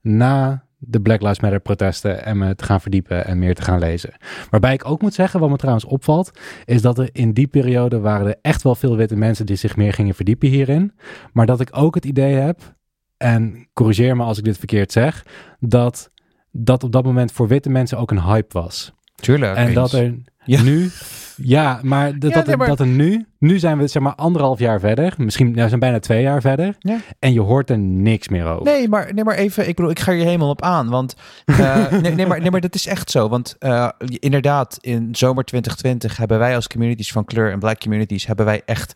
na de Black Lives Matter protesten en me te gaan verdiepen en meer te gaan lezen. Waarbij ik ook moet zeggen, wat me trouwens opvalt, is dat er in die periode waren er echt wel veel witte mensen die zich meer gingen verdiepen hierin. Maar dat ik ook het idee heb, en corrigeer me als ik dit verkeerd zeg, dat dat op dat moment voor witte mensen ook een hype was. Tuurlijk. en eens. dat er Ja. nu, ja, maar, dat, Ja, dat, nee, maar- dat er nu, nu zijn we zeg maar anderhalf jaar verder, misschien, nou, we zijn bijna twee jaar verder, Ja. en je hoort er niks meer over. Nee, maar, nee, maar even, ik bedoel, ik ga hier helemaal op aan. Want eh, nee, nee, maar, nee, maar dat is echt zo. Want eh, inderdaad, in zomer 2020 hebben wij als communities van kleur en black communities, hebben wij echt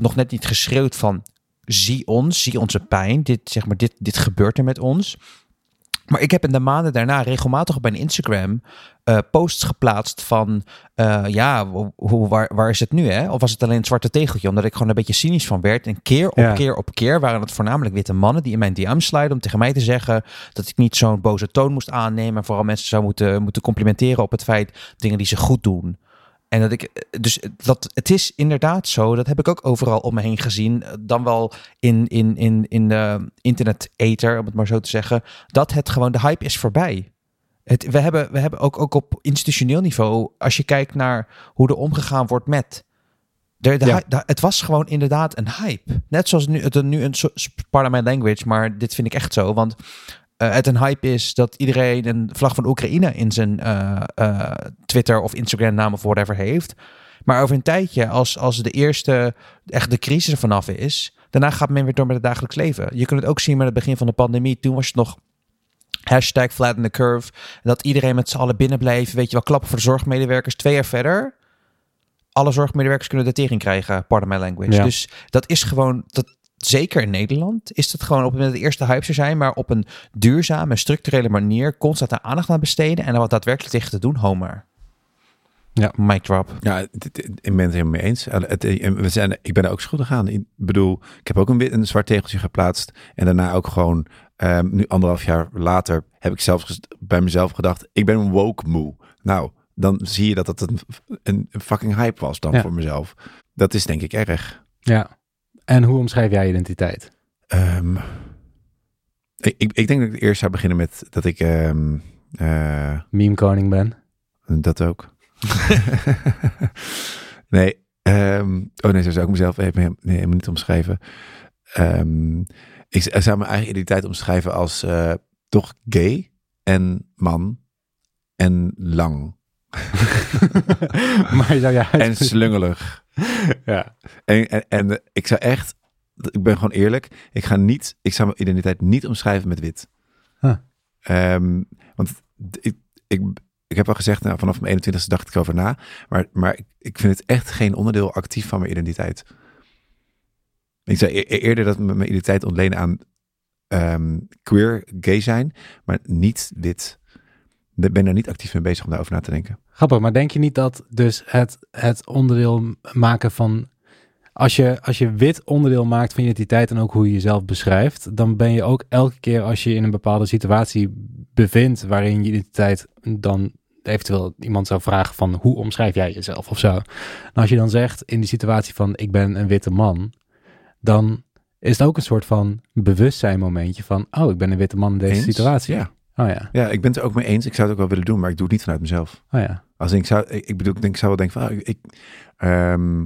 nog net niet geschreeuwd van zie ons, zie onze pijn. Dit, zeg maar, dit, dit gebeurt er met ons. Maar ik heb in de maanden daarna regelmatig op mijn Instagram eh, posts geplaatst van eh, ja, hoe, waar, waar is het nu hè? Of was het alleen een zwarte tegeltje? Omdat ik gewoon een beetje cynisch van werd. En keer op Ja. keer op keer waren het voornamelijk witte mannen die in mijn DM sliden om tegen mij te zeggen dat ik niet zo'n boze toon moest aannemen. En vooral mensen zou moeten, moeten complimenteren op het feit dingen die ze goed doen. En dat ik, dus dat, het is inderdaad zo, dat heb ik ook overal om me heen gezien. Dan wel in, in, in, in de internet-ether, om het maar zo te zeggen. Dat het gewoon, de hype is voorbij. Het, we hebben, we hebben ook, ook op institutioneel niveau, als je kijkt naar hoe er omgegaan wordt met. De, de, Ja. hy- de- het was gewoon inderdaad een hype. Net zoals nu, het nu een pardon my language, maar dit vind ik echt zo. Want eh, het een hype is dat iedereen een vlag van Oekraïne in zijn eh, eh, Twitter of Instagram naam of whatever heeft. Maar over een tijdje, als, als de eerste echt de crisis er vanaf is, daarna gaat men weer door met het dagelijks leven. Je kunt het ook zien met het begin van de pandemie. Toen was het nog hashtag flatten the curve. Dat iedereen met z'n allen binnen bleef. Weet je wel, klappen voor de zorgmedewerkers. Twee jaar verder. Alle zorgmedewerkers kunnen de tering krijgen, pardon my language. Ja. Dus dat is gewoon, dat, zeker in Nederland, is het gewoon op het moment dat de eerste hypes er zijn, maar op een duurzame, structurele manier constant aan aandacht aan besteden en er wat daadwerkelijk tegen te doen, Homer. Ja. Mic drop. Ja, ik ben het helemaal mee eens. Het- en we zijn, ik ben er ook schuldig aan. Ik bedoel, ik heb ook een, wit, een zwart tegeltje geplaatst. En daarna ook gewoon, ehm, nu anderhalf jaar later, heb ik zelfs bij mezelf gedacht, ik ben een woke moe. Nou, dan zie je dat het een, een, een fucking hype was dan Ja. voor mezelf. Dat is denk ik erg. Ja. En hoe omschrijf jij identiteit? Ehm, ik, ik, ik denk dat ik eerst zou beginnen met dat ik eh, Meme koning ben? Dat ook. nee, ehm, oh nee, zo zou ik mezelf even nee, helemaal niet omschrijven. Ik zou mijn eigen identiteit omschrijven als eh, toch gay en man en lang maar zou en slungelig. ja. En, en, en ik zou echt, ik ben gewoon eerlijk, ik ga niet, ik zou mijn identiteit niet omschrijven met wit. Huh. Ehm, want ik, ik, ik heb al gezegd, nou, vanaf mijn 21ste dacht ik over na, maar, maar ik, ik vind het echt geen onderdeel actief van mijn identiteit. Ik zou e- eerder dat mijn mijn identiteit ontlenen aan ehm, queer, gay zijn, maar niet wit. Ik ben daar niet actief mee bezig om daarover na te denken. Grappig, maar denk je niet dat dus het, het onderdeel maken van... Als je, als je wit onderdeel maakt van je identiteit en ook hoe je jezelf beschrijft, dan ben je ook elke keer als je in een bepaalde situatie bevindt waarin je identiteit dan eventueel iemand zou vragen van hoe omschrijf jij jezelf of zo. En als je dan zegt in die situatie van ik ben een witte man, dan is het ook een soort van bewustzijn momentje van oh ik ben een witte man in deze Eens? situatie. Ja. Oh ja, ja, ik ben het er ook mee eens. Ik zou het ook wel willen doen, maar ik doe het niet vanuit mezelf. oh ja. Als ik zou, ik, ik bedoel, ik denk, ik zou wel denken van, ah, ik, ehm,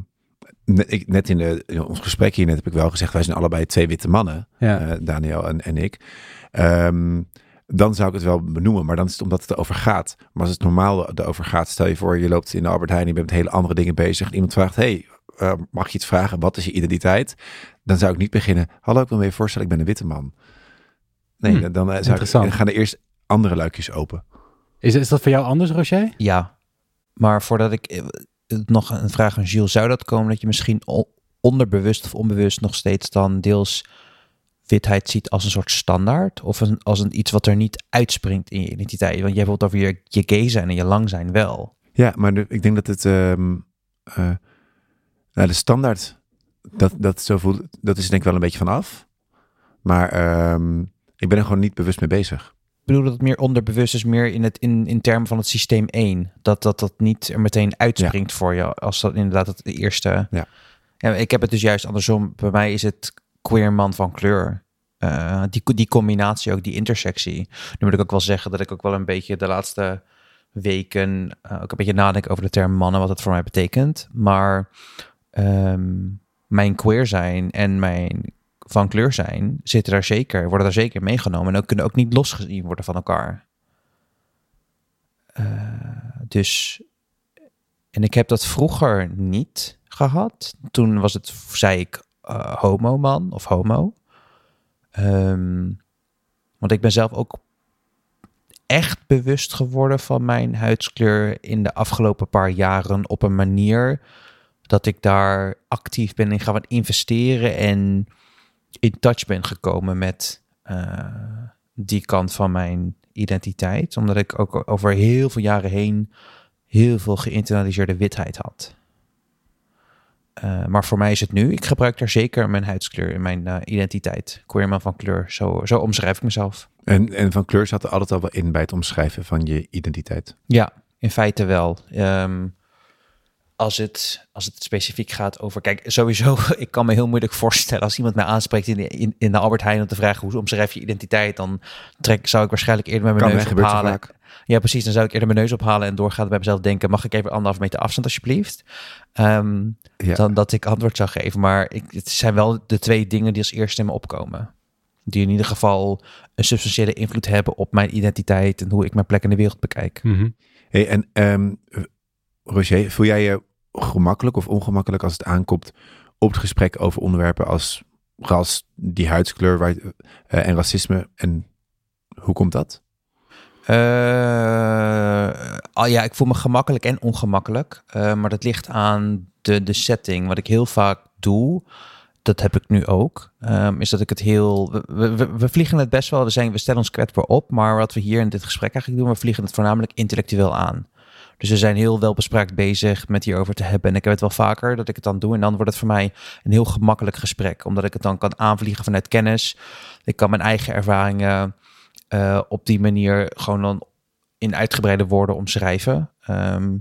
net, ik, net in, de, in ons gesprek hier net heb ik wel gezegd, wij zijn allebei twee witte mannen, Ja. eh, Daniel en, en ik. Ehm, dan zou ik het wel benoemen, maar dan is het omdat het erover gaat. Maar als het normaal erover gaat, stel je voor, je loopt in de Albert Heijn en je bent met hele andere dingen bezig. En iemand vraagt, hey, eh, mag je iets vragen? Wat is je identiteit? Dan zou ik niet beginnen, hallo, ik wil me even voorstellen, ik ben een witte man. Nee, Hm, dan, eh, zou ik, dan gaan er eerst andere luikjes open. Is, is dat voor jou anders, Roger? Ja, maar voordat ik eh, nog een vraag aan Gilles, zou dat komen dat je misschien onderbewust of onbewust nog steeds dan deels witheid ziet als een soort standaard? Of een, als een iets wat er niet uitspringt in je identiteit? Want jij hebt het over je, je gay zijn en je lang zijn wel. Ja, maar de- ik denk dat het. ehm, eh, nou, de standaard. Dat, dat, zo voelt, dat is er denk ik wel een beetje vanaf. Maar ehm, ik ben er gewoon niet bewust mee bezig. Ik bedoel dat het meer onderbewust is, meer in, het, in, in termen van het systeem 1. Dat, dat dat niet er meteen uitspringt voor je, als dat inderdaad het eerste... Ja. ja. Ik heb het dus juist andersom. Bij mij is het queer man van kleur. Eh, die, die combinatie ook, die intersectie. Nu moet ik ook wel zeggen dat ik ook wel een beetje de laatste weken eh, ook een beetje nadenk over de term mannen, wat het voor mij betekent. Maar ehm, mijn queer zijn en mijn van kleur zijn, zitten daar zeker, worden daar zeker meegenomen en ook kunnen ook niet losgezien worden van elkaar. Eh, dus, en ik heb dat vroeger niet gehad. Toen was het, zei ik, eh, homo man of homo. Ehm, want ik ben zelf ook echt bewust geworden van mijn huidskleur in de afgelopen paar jaren op een manier dat ik daar actief ben in gaan investeren en in touch ben gekomen met eh, die kant van mijn identiteit. Omdat ik ook over heel veel jaren heen heel veel geïnternaliseerde witheid had. Eh, maar voor mij is het nu, ik gebruik daar zeker mijn huidskleur in mijn eh, identiteit. Queerman van kleur, zo, zo omschrijf ik mezelf. En, en van kleur zat er altijd al wel in bij het omschrijven van je identiteit. Ja, in feite wel. Ehm, als, het, als het specifiek gaat over... Kijk, sowieso, ik kan me heel moeilijk voorstellen... als iemand mij aanspreekt in de, in, in de Albert Heijn... om te vragen hoe omschrijf je identiteit... dan trek, zou ik waarschijnlijk eerder met mijn Kan, neus ophalen. Ja, precies. Dan zou ik eerder mijn neus ophalen... en doorgaan bij mezelf denken... mag ik even anderhalf meter afstand alsjeblieft? Ehm, Ja. Dan dat ik antwoord zou geven. Maar ik, het zijn wel de twee dingen die als eerste in me opkomen. Die in ieder geval een substantiële invloed hebben... op mijn identiteit... en hoe ik mijn plek in de wereld bekijk. Mhm. Hey, en ehm, Roger, voel jij je gemakkelijk of ongemakkelijk als het aankomt op het gesprek over onderwerpen als ras, die huidskleur eh, en racisme? En hoe komt dat? Eh, oh ja, ik voel me gemakkelijk en ongemakkelijk. Eh, maar dat ligt aan de, de setting. Wat ik heel vaak doe, dat heb ik nu ook, ehm, is dat ik het heel... We- we, we vliegen het best wel, we, zijn, we stellen ons kwetsbaar op. Maar wat we hier in dit gesprek eigenlijk doen, we vliegen het voornamelijk intellectueel aan. Dus we zijn heel wel bespraakt bezig met hierover te hebben. En ik heb het wel vaker dat ik het dan doe. En dan wordt het voor mij een heel gemakkelijk gesprek. Omdat ik het dan kan aanvliegen vanuit kennis. Ik kan mijn eigen ervaringen eh, op die manier gewoon dan in uitgebreide woorden omschrijven. Ehm,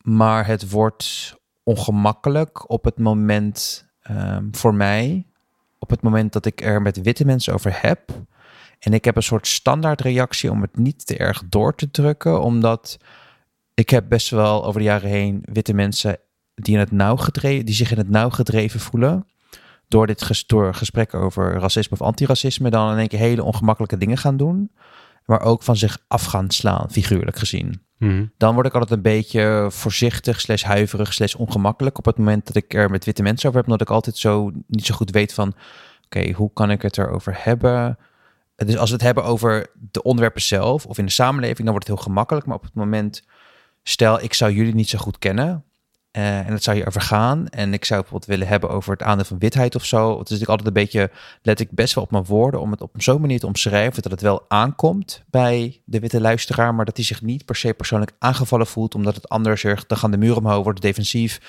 maar het wordt ongemakkelijk op het moment ehm, voor mij, op het moment dat ik er met witte mensen over heb. En ik heb een soort standaardreactie om het niet te erg door te drukken, omdat ik heb best wel over de jaren heen witte mensen die, in het nauw gedreven, die zich in het nauw gedreven voelen. Door dit ges door gesprekken over racisme of antiracisme dan in één keer hele ongemakkelijke dingen gaan doen. Maar ook van zich af gaan slaan, figuurlijk gezien Mhm. dan word ik altijd een beetje voorzichtig, slash huiverig, slash ongemakkelijk op het moment dat ik er met witte mensen over heb, omdat ik altijd zo niet zo goed weet van, oké, hoe kan ik het erover hebben? Dus als we het hebben over de onderwerpen zelf of in de samenleving, dan wordt het heel gemakkelijk. Maar op het moment, stel ik zou jullie niet zo goed kennen eh, en het zou hier over gaan en ik zou bijvoorbeeld willen hebben over het aandeel van witheid of zo. Het is natuurlijk altijd een beetje, let ik best wel op mijn woorden om het op zo'n manier te omschrijven dat het wel aankomt bij de witte luisteraar, maar dat hij zich niet per se persoonlijk aangevallen voelt, omdat het anders er, dan gaan de muren omhoog, wordt defensief,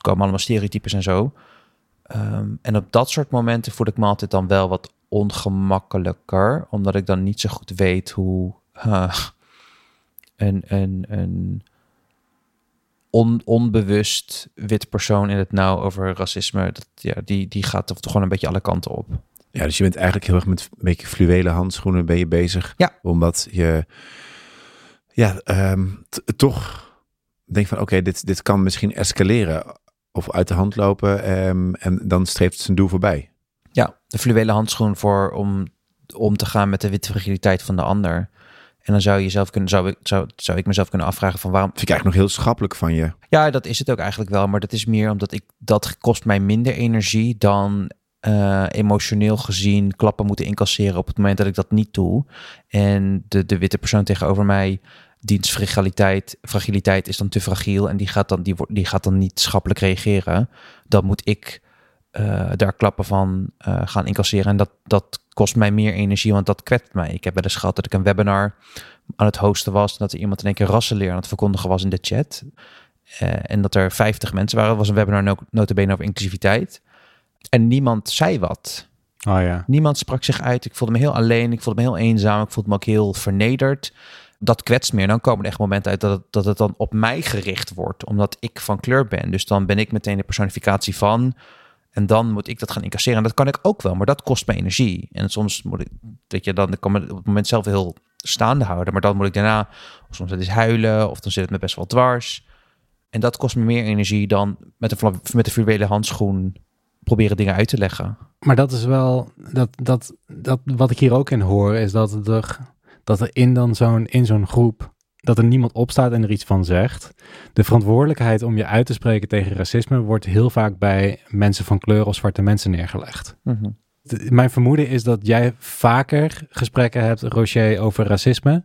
komen allemaal stereotypes en zo. Ehm, en op dat soort momenten voel ik me altijd dan wel wat ongemakkelijker, omdat ik dan niet zo goed weet hoe een, een, een on, onbewust wit persoon in het nauw over racisme, dat, ja, die, die gaat toch gewoon een beetje alle kanten op. Ja, dus je bent eigenlijk heel erg met een beetje fluwelen handschoenen ben je bezig. Ja. Omdat je ja, ehm, toch denkt van oké, dit, dit kan misschien escaleren of uit de hand lopen ehm, en dan streeft het zijn doel voorbij. De fluwelen handschoen voor om om te gaan met de witte fragiliteit van de ander. En dan zou je jezelf kunnen, zou ik, zou, zou ik mezelf kunnen afvragen van waarom. Vind ik eigenlijk nog heel schappelijk van je. Ja, dat is het ook eigenlijk wel. Maar dat is meer omdat ik dat kost mij minder energie dan eh, emotioneel gezien klappen moeten incasseren op het moment dat ik dat niet doe. En de, de witte persoon tegenover mij, diens fragiliteit, fragiliteit is dan te fragiel en die gaat dan, die, wordt die gaat dan niet schappelijk reageren. Dan moet ik uh, daar klappen van uh, gaan incasseren. En dat, dat kost mij meer energie, want dat kwetst mij. Ik heb wel eens gehad dat ik een webinar aan het hosten was. En dat er iemand in één keer rassenleer aan het verkondigen was in de chat. Uh, en dat er 50 mensen waren. Het was een webinar no notabene over inclusiviteit. En niemand zei wat. Oh ja. Niemand sprak zich uit. Ik voelde me heel alleen. Ik voelde me heel eenzaam. Ik voelde me ook heel vernederd. Dat kwetst meer. Dan komen er echt momenten uit dat het, dat het dan op mij gericht wordt. Omdat ik van kleur ben. Dus dan ben ik meteen de personificatie van en dan moet ik dat gaan incasseren. En dat kan ik ook wel, maar dat kost me energie. En soms moet ik, dat je dan, kan me op het moment zelf heel staande houden. Maar dan moet ik daarna, soms het is huilen, of dan zit het me best wel dwars. En dat kost me meer energie dan met een, met de fluwelen handschoen proberen dingen uit te leggen. Maar dat is wel, dat, dat, dat, wat ik hier ook in hoor, is dat er, dat er in dan zo'n, in zo'n groep dat er niemand opstaat en er iets van zegt. De verantwoordelijkheid om je uit te spreken tegen racisme wordt heel vaak bij mensen van kleur of zwarte mensen neergelegd. Mhm. mijn vermoeden is dat jij vaker gesprekken hebt, Rocher, over racisme,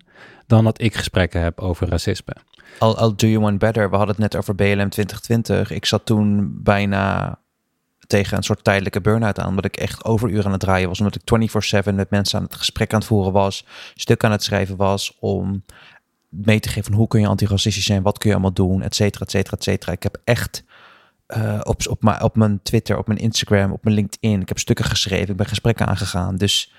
dan dat ik gesprekken heb over racisme. Al, al do you want better. We hadden het net over BLM 2020. Ik zat toen bijna tegen een soort tijdelijke burn-out aan. Omdat ik echt overuren aan het draaien was. Omdat ik 24-7 met mensen aan het gesprek aan het voeren was. Stuk aan het schrijven was. Om mee te geven van hoe kun je antiracistisch zijn, wat kun je allemaal doen, et cetera, et cetera, et cetera. Ik heb echt uh, op, op, mijn, op mijn Twitter, op mijn Instagram, op mijn LinkedIn, ik heb stukken geschreven, ik ben gesprekken aangegaan. Dus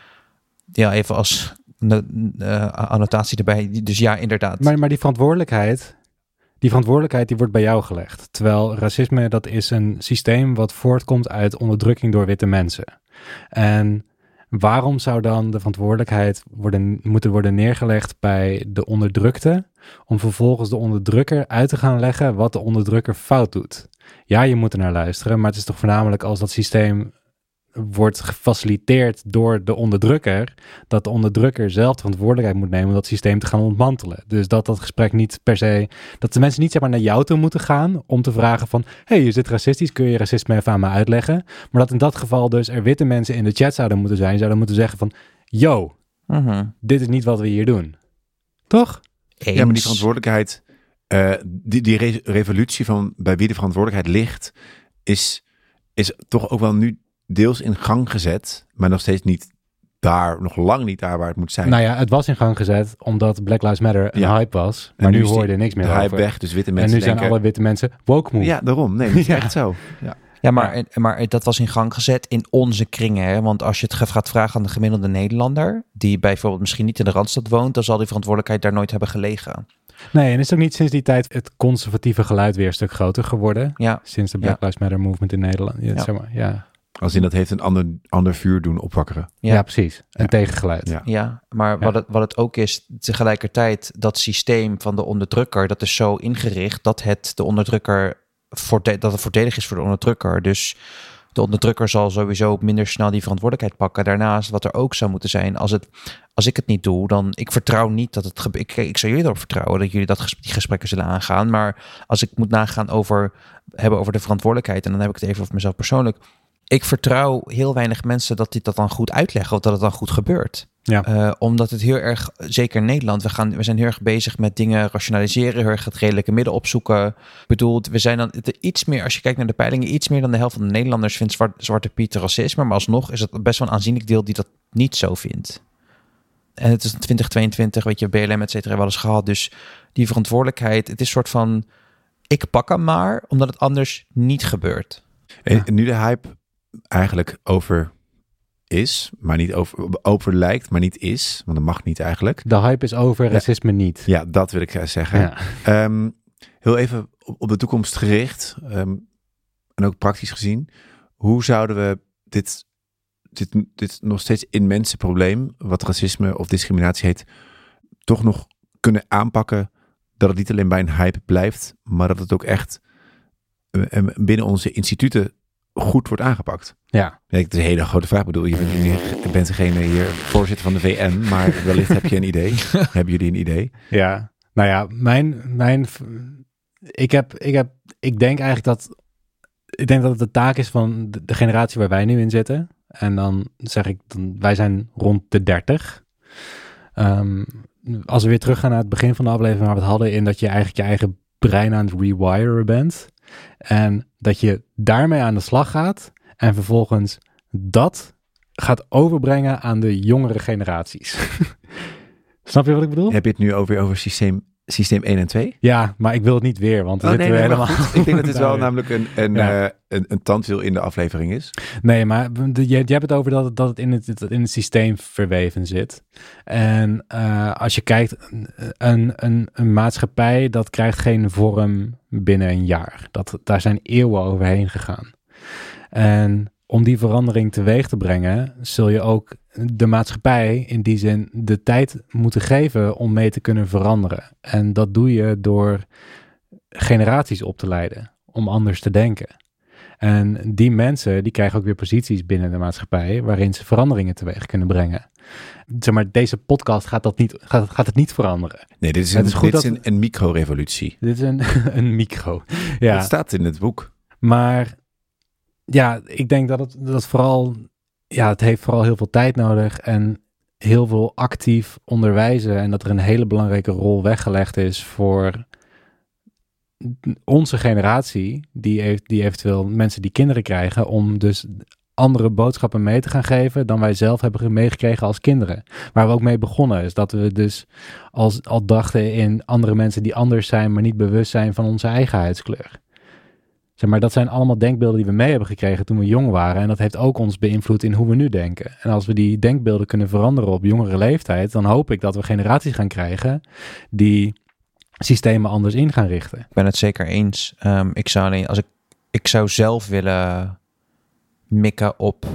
ja, even als uh, annotatie erbij. Dus ja, inderdaad. Maar, maar die verantwoordelijkheid, die verantwoordelijkheid die wordt bij jou gelegd. Terwijl racisme, dat is een systeem wat voortkomt uit onderdrukking door witte mensen. En Waarom zou dan de verantwoordelijkheid worden, moeten worden neergelegd bij de onderdrukte, om vervolgens de onderdrukker uit te gaan leggen wat de onderdrukker fout doet? Ja, je moet er naar luisteren, maar het is toch voornamelijk als dat systeem wordt gefaciliteerd door de onderdrukker, dat de onderdrukker zelf de verantwoordelijkheid moet nemen om dat systeem te gaan ontmantelen. Dus dat dat gesprek niet per se, dat de mensen niet zeg maar naar jou toe moeten gaan om te vragen van, hey, is dit racistisch? Kun je racisme even aan me uitleggen? Maar dat in dat geval dus er witte mensen in de chat zouden moeten zijn, zouden moeten zeggen van, yo, mhm. dit is niet wat we hier doen. Toch? Ja, maar die verantwoordelijkheid, uh, die, die re revolutie van bij wie de verantwoordelijkheid ligt, is, is toch ook wel nu deels in gang gezet, maar nog steeds niet daar, nog lang niet daar waar het moet zijn. Nou ja, het was in gang gezet omdat Black Lives Matter een hype was. Maar nu, nu hoor je er niks meer de over. hype weg, dus witte mensen En nu zijn alle witte mensen woke move. Ja, daarom. Nee, dat is echt zo. Ja. Ja, maar, maar dat was in gang gezet in onze kringen. Hè? Want als je het gaat vragen aan de gemiddelde Nederlander, die bijvoorbeeld misschien niet in de Randstad woont, dan zal die verantwoordelijkheid daar nooit hebben gelegen. Nee, en is ook niet sinds die tijd het conservatieve geluid weer een stuk groter geworden? Ja. Sinds de Black Lives Matter movement in Nederland. Ja, Zeg maar, ja. Als in dat heeft een ander, ander vuur doen opwakkeren. Ja, precies. Een tegengeluid. Ja, ja maar Wat, het, wat het ook is, tegelijkertijd dat systeem van de onderdrukker, dat is zo ingericht dat het de onderdrukker voorde dat het voordelig is voor de onderdrukker. Dus de onderdrukker zal sowieso minder snel die verantwoordelijkheid pakken. Daarnaast, wat er ook zou moeten zijn, als, het, als ik het niet doe, dan ik vertrouw niet dat het gebeurt. Ik, ik zou jullie erop vertrouwen dat jullie dat die gesprekken zullen aangaan. Maar als ik moet nagaan over hebben over de verantwoordelijkheid, en dan heb ik het even over mezelf persoonlijk ik vertrouw heel weinig mensen dat die dat dan goed uitleggen of dat het dan goed gebeurt. Ja. Uh, omdat het heel erg, zeker in Nederland, we, gaan, we zijn heel erg bezig met dingen rationaliseren, heel erg het redelijke midden opzoeken. Ik bedoel, we zijn dan iets meer, als je kijkt naar de peilingen, iets meer dan de helft van de Nederlanders vindt zwart, Zwarte Piet racisme. Maar alsnog is het best wel een aanzienlijk deel die dat niet zo vindt. En het is 2022, weet je, BLM, et cetera, wel eens gehad. Dus die verantwoordelijkheid, het is een soort van, ik pak hem maar, omdat het anders niet gebeurt. En nu de hype eigenlijk over is, maar niet over, over lijkt, maar niet is. Want dat mag niet eigenlijk. De hype is over, racisme niet. Ja, dat wil ik eh, zeggen. Ja. Ehm, heel even op de toekomst gericht ehm, en ook praktisch gezien. Hoe zouden we dit, dit, dit nog steeds immense probleem, wat racisme of discriminatie heet, toch nog kunnen aanpakken dat het niet alleen bij een hype blijft, maar dat het ook echt eh, binnen onze instituten goed wordt aangepakt? Ja, het is een hele grote vraag. Ik bedoel, je bent, je bent degene hier voorzitter van de VN, maar wellicht heb je een idee. Hebben jullie een idee? ja. Nou ja, mijn, mijn, ik heb, ik heb, ik denk eigenlijk dat, ik denk dat het de taak is van de, de generatie waar wij nu in zitten. En dan zeg ik, dan, wij zijn rond de 30. Ehm, als we weer teruggaan naar het begin van de aflevering waar we het hadden, in dat je eigenlijk je eigen brein aan het rewiren bent. En dat je daarmee aan de slag gaat en vervolgens dat gaat overbrengen aan de jongere generaties. Snap je wat ik bedoel? Heb je het nu over, over systeem, systeem 1 en 2? Ja, maar ik wil het niet weer, want Oh, nee, nee, helemaal... Ik denk dat dit wel namelijk een, een, Ja. eh, een, een tandwiel in de aflevering is. Nee, maar je, je hebt het over dat het, dat het in, het, het in het systeem verweven zit. En eh, als je kijkt, een, een, een maatschappij, dat krijgt geen vorm binnen een jaar. Dat, daar zijn eeuwen overheen gegaan. En om die verandering teweeg te brengen, zul je ook de maatschappij in die zin de tijd moeten geven om mee te kunnen veranderen. En dat doe je door generaties op te leiden om anders te denken. En die mensen die krijgen ook weer posities binnen de maatschappij waarin ze veranderingen teweeg kunnen brengen. Zeg maar, deze podcast gaat, dat niet, gaat, gaat het niet veranderen. Nee, dit is Het een, is goed dit dat- is een, een micro-revolutie. Dit is een, een micro. Ja, Dat staat in het boek. maar ja, ik denk dat het dat vooral, ja, het heeft vooral heel veel tijd nodig en heel veel actief onderwijzen. En dat er een hele belangrijke rol weggelegd is voor onze generatie, die, heeft, die eventueel mensen die kinderen krijgen, om dus andere boodschappen mee te gaan geven dan wij zelf hebben meegekregen als kinderen. Waar we ook mee begonnen is dat we dus als, al dachten in andere mensen die anders zijn, maar niet bewust zijn van onze eigen huidskleur. Maar, dat zijn allemaal denkbeelden die we mee hebben gekregen toen we jong waren. En dat heeft ook ons beïnvloed in hoe we nu denken. En als we die denkbeelden kunnen veranderen op jongere leeftijd, dan hoop ik dat we generaties gaan krijgen die systemen anders in gaan richten. Ik ben het zeker eens. Ehm, ik zou alleen, als ik, ik zou zelf willen mikken op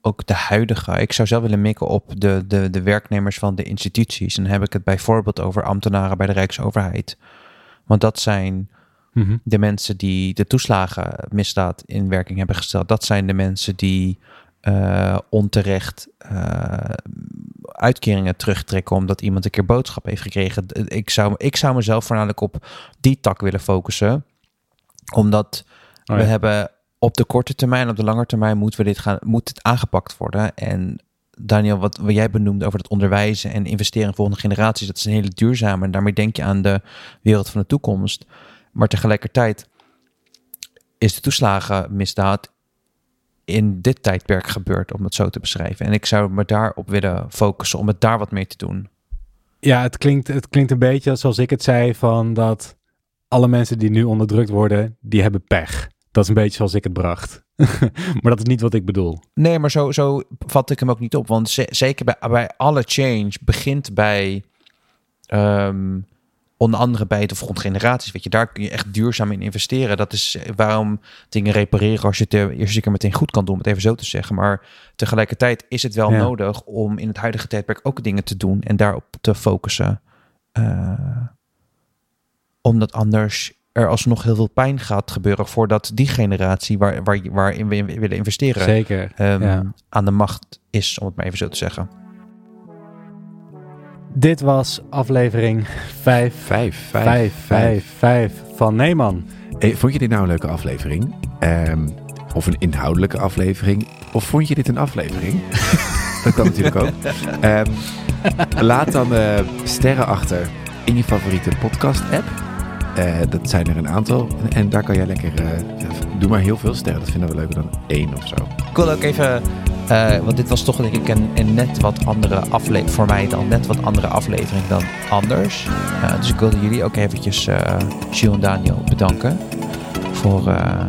ook de huidige. Ik zou zelf willen mikken op de, de, de werknemers van de instituties. En dan heb ik het bijvoorbeeld over ambtenaren bij de Rijksoverheid. Want dat zijn de mensen die de toeslagenmisdaad in werking hebben gesteld. Dat zijn de mensen die eh, onterecht eh, uitkeringen terugtrekken omdat iemand een keer boodschap heeft gekregen. Ik zou, ik zou mezelf voornamelijk op die tak willen focussen. Omdat Oh we hebben op de korte termijn, op de lange termijn moeten we dit gaan, moet het aangepakt worden. En Daniel, wat, wat jij benoemde over het onderwijzen en investeren in volgende generaties, dat is een hele duurzame. En daarmee denk je aan de wereld van de toekomst. Maar tegelijkertijd is de toeslagenmisdaad in dit tijdperk gebeurd, om het zo te beschrijven. En ik zou me daarop willen focussen om het daar wat mee te doen. Ja, het klinkt, het klinkt een beetje zoals ik het zei van dat alle mensen die nu onderdrukt worden, die hebben pech. Dat is een beetje zoals ik het bracht. maar dat is niet wat ik bedoel. Nee, maar zo, zo vat ik hem ook niet op. Want ze- zeker bij, bij alle change begint bij ehm, onder andere bij de volgende generaties. Weet je, daar kun je echt duurzaam in investeren. Dat is eh, waarom dingen repareren als je het de eerste keer meteen goed kan doen, om het even zo te zeggen. Maar tegelijkertijd is het wel Ja. nodig om in het huidige tijdperk ook dingen te doen en daarop te focussen. Eh, omdat anders er alsnog heel veel pijn gaat gebeuren voordat die generatie waar, waar, waarin we in willen investeren Zeker. ehm, Ja. aan de macht is, om het maar even zo te zeggen. Dit was aflevering 5, Vijf, 5, 5, 5 van Neeman. Hey, vond je dit nou een leuke aflevering? Ehm, of een inhoudelijke aflevering? Of vond je dit een aflevering? dat kan natuurlijk ook. Ehm, laat dan eh, sterren achter in je favoriete podcast-app. Eh, dat zijn er een aantal. En, en daar kan jij lekker... eh, doe maar heel veel sterren. Dat vinden we leuker dan één of zo. Ik wil ook even, eh, want dit was toch denk ik een, een net wat andere aflevering, voor mij dan net wat andere aflevering dan anders. Eh, dus ik wilde jullie ook eventjes, eh Gilles en Daniel, bedanken voor, eh,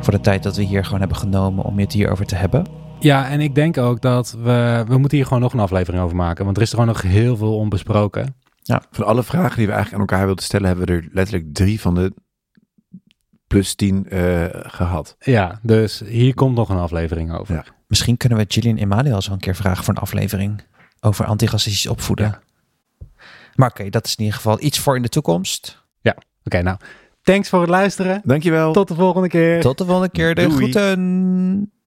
voor de tijd dat we hier gewoon hebben genomen om het hierover te hebben. Ja, en ik denk ook dat we, we moeten hier gewoon nog een aflevering over maken. Want er is er gewoon nog heel veel onbesproken. Van alle vragen die we eigenlijk aan elkaar wilden stellen... hebben we er letterlijk drie van de plus tien eh, gehad. Ja, dus hier komt nog een aflevering over. Ja. Misschien kunnen we Gillian Emanuel zo een keer vragen voor een aflevering over antiracistisch opvoeden. Ja. Maar oké, dat is in ieder geval iets voor in de toekomst. Oké, nou, Thanks voor het luisteren. Dankjewel. Tot de volgende keer. Tot de volgende keer. De Doei. groeten.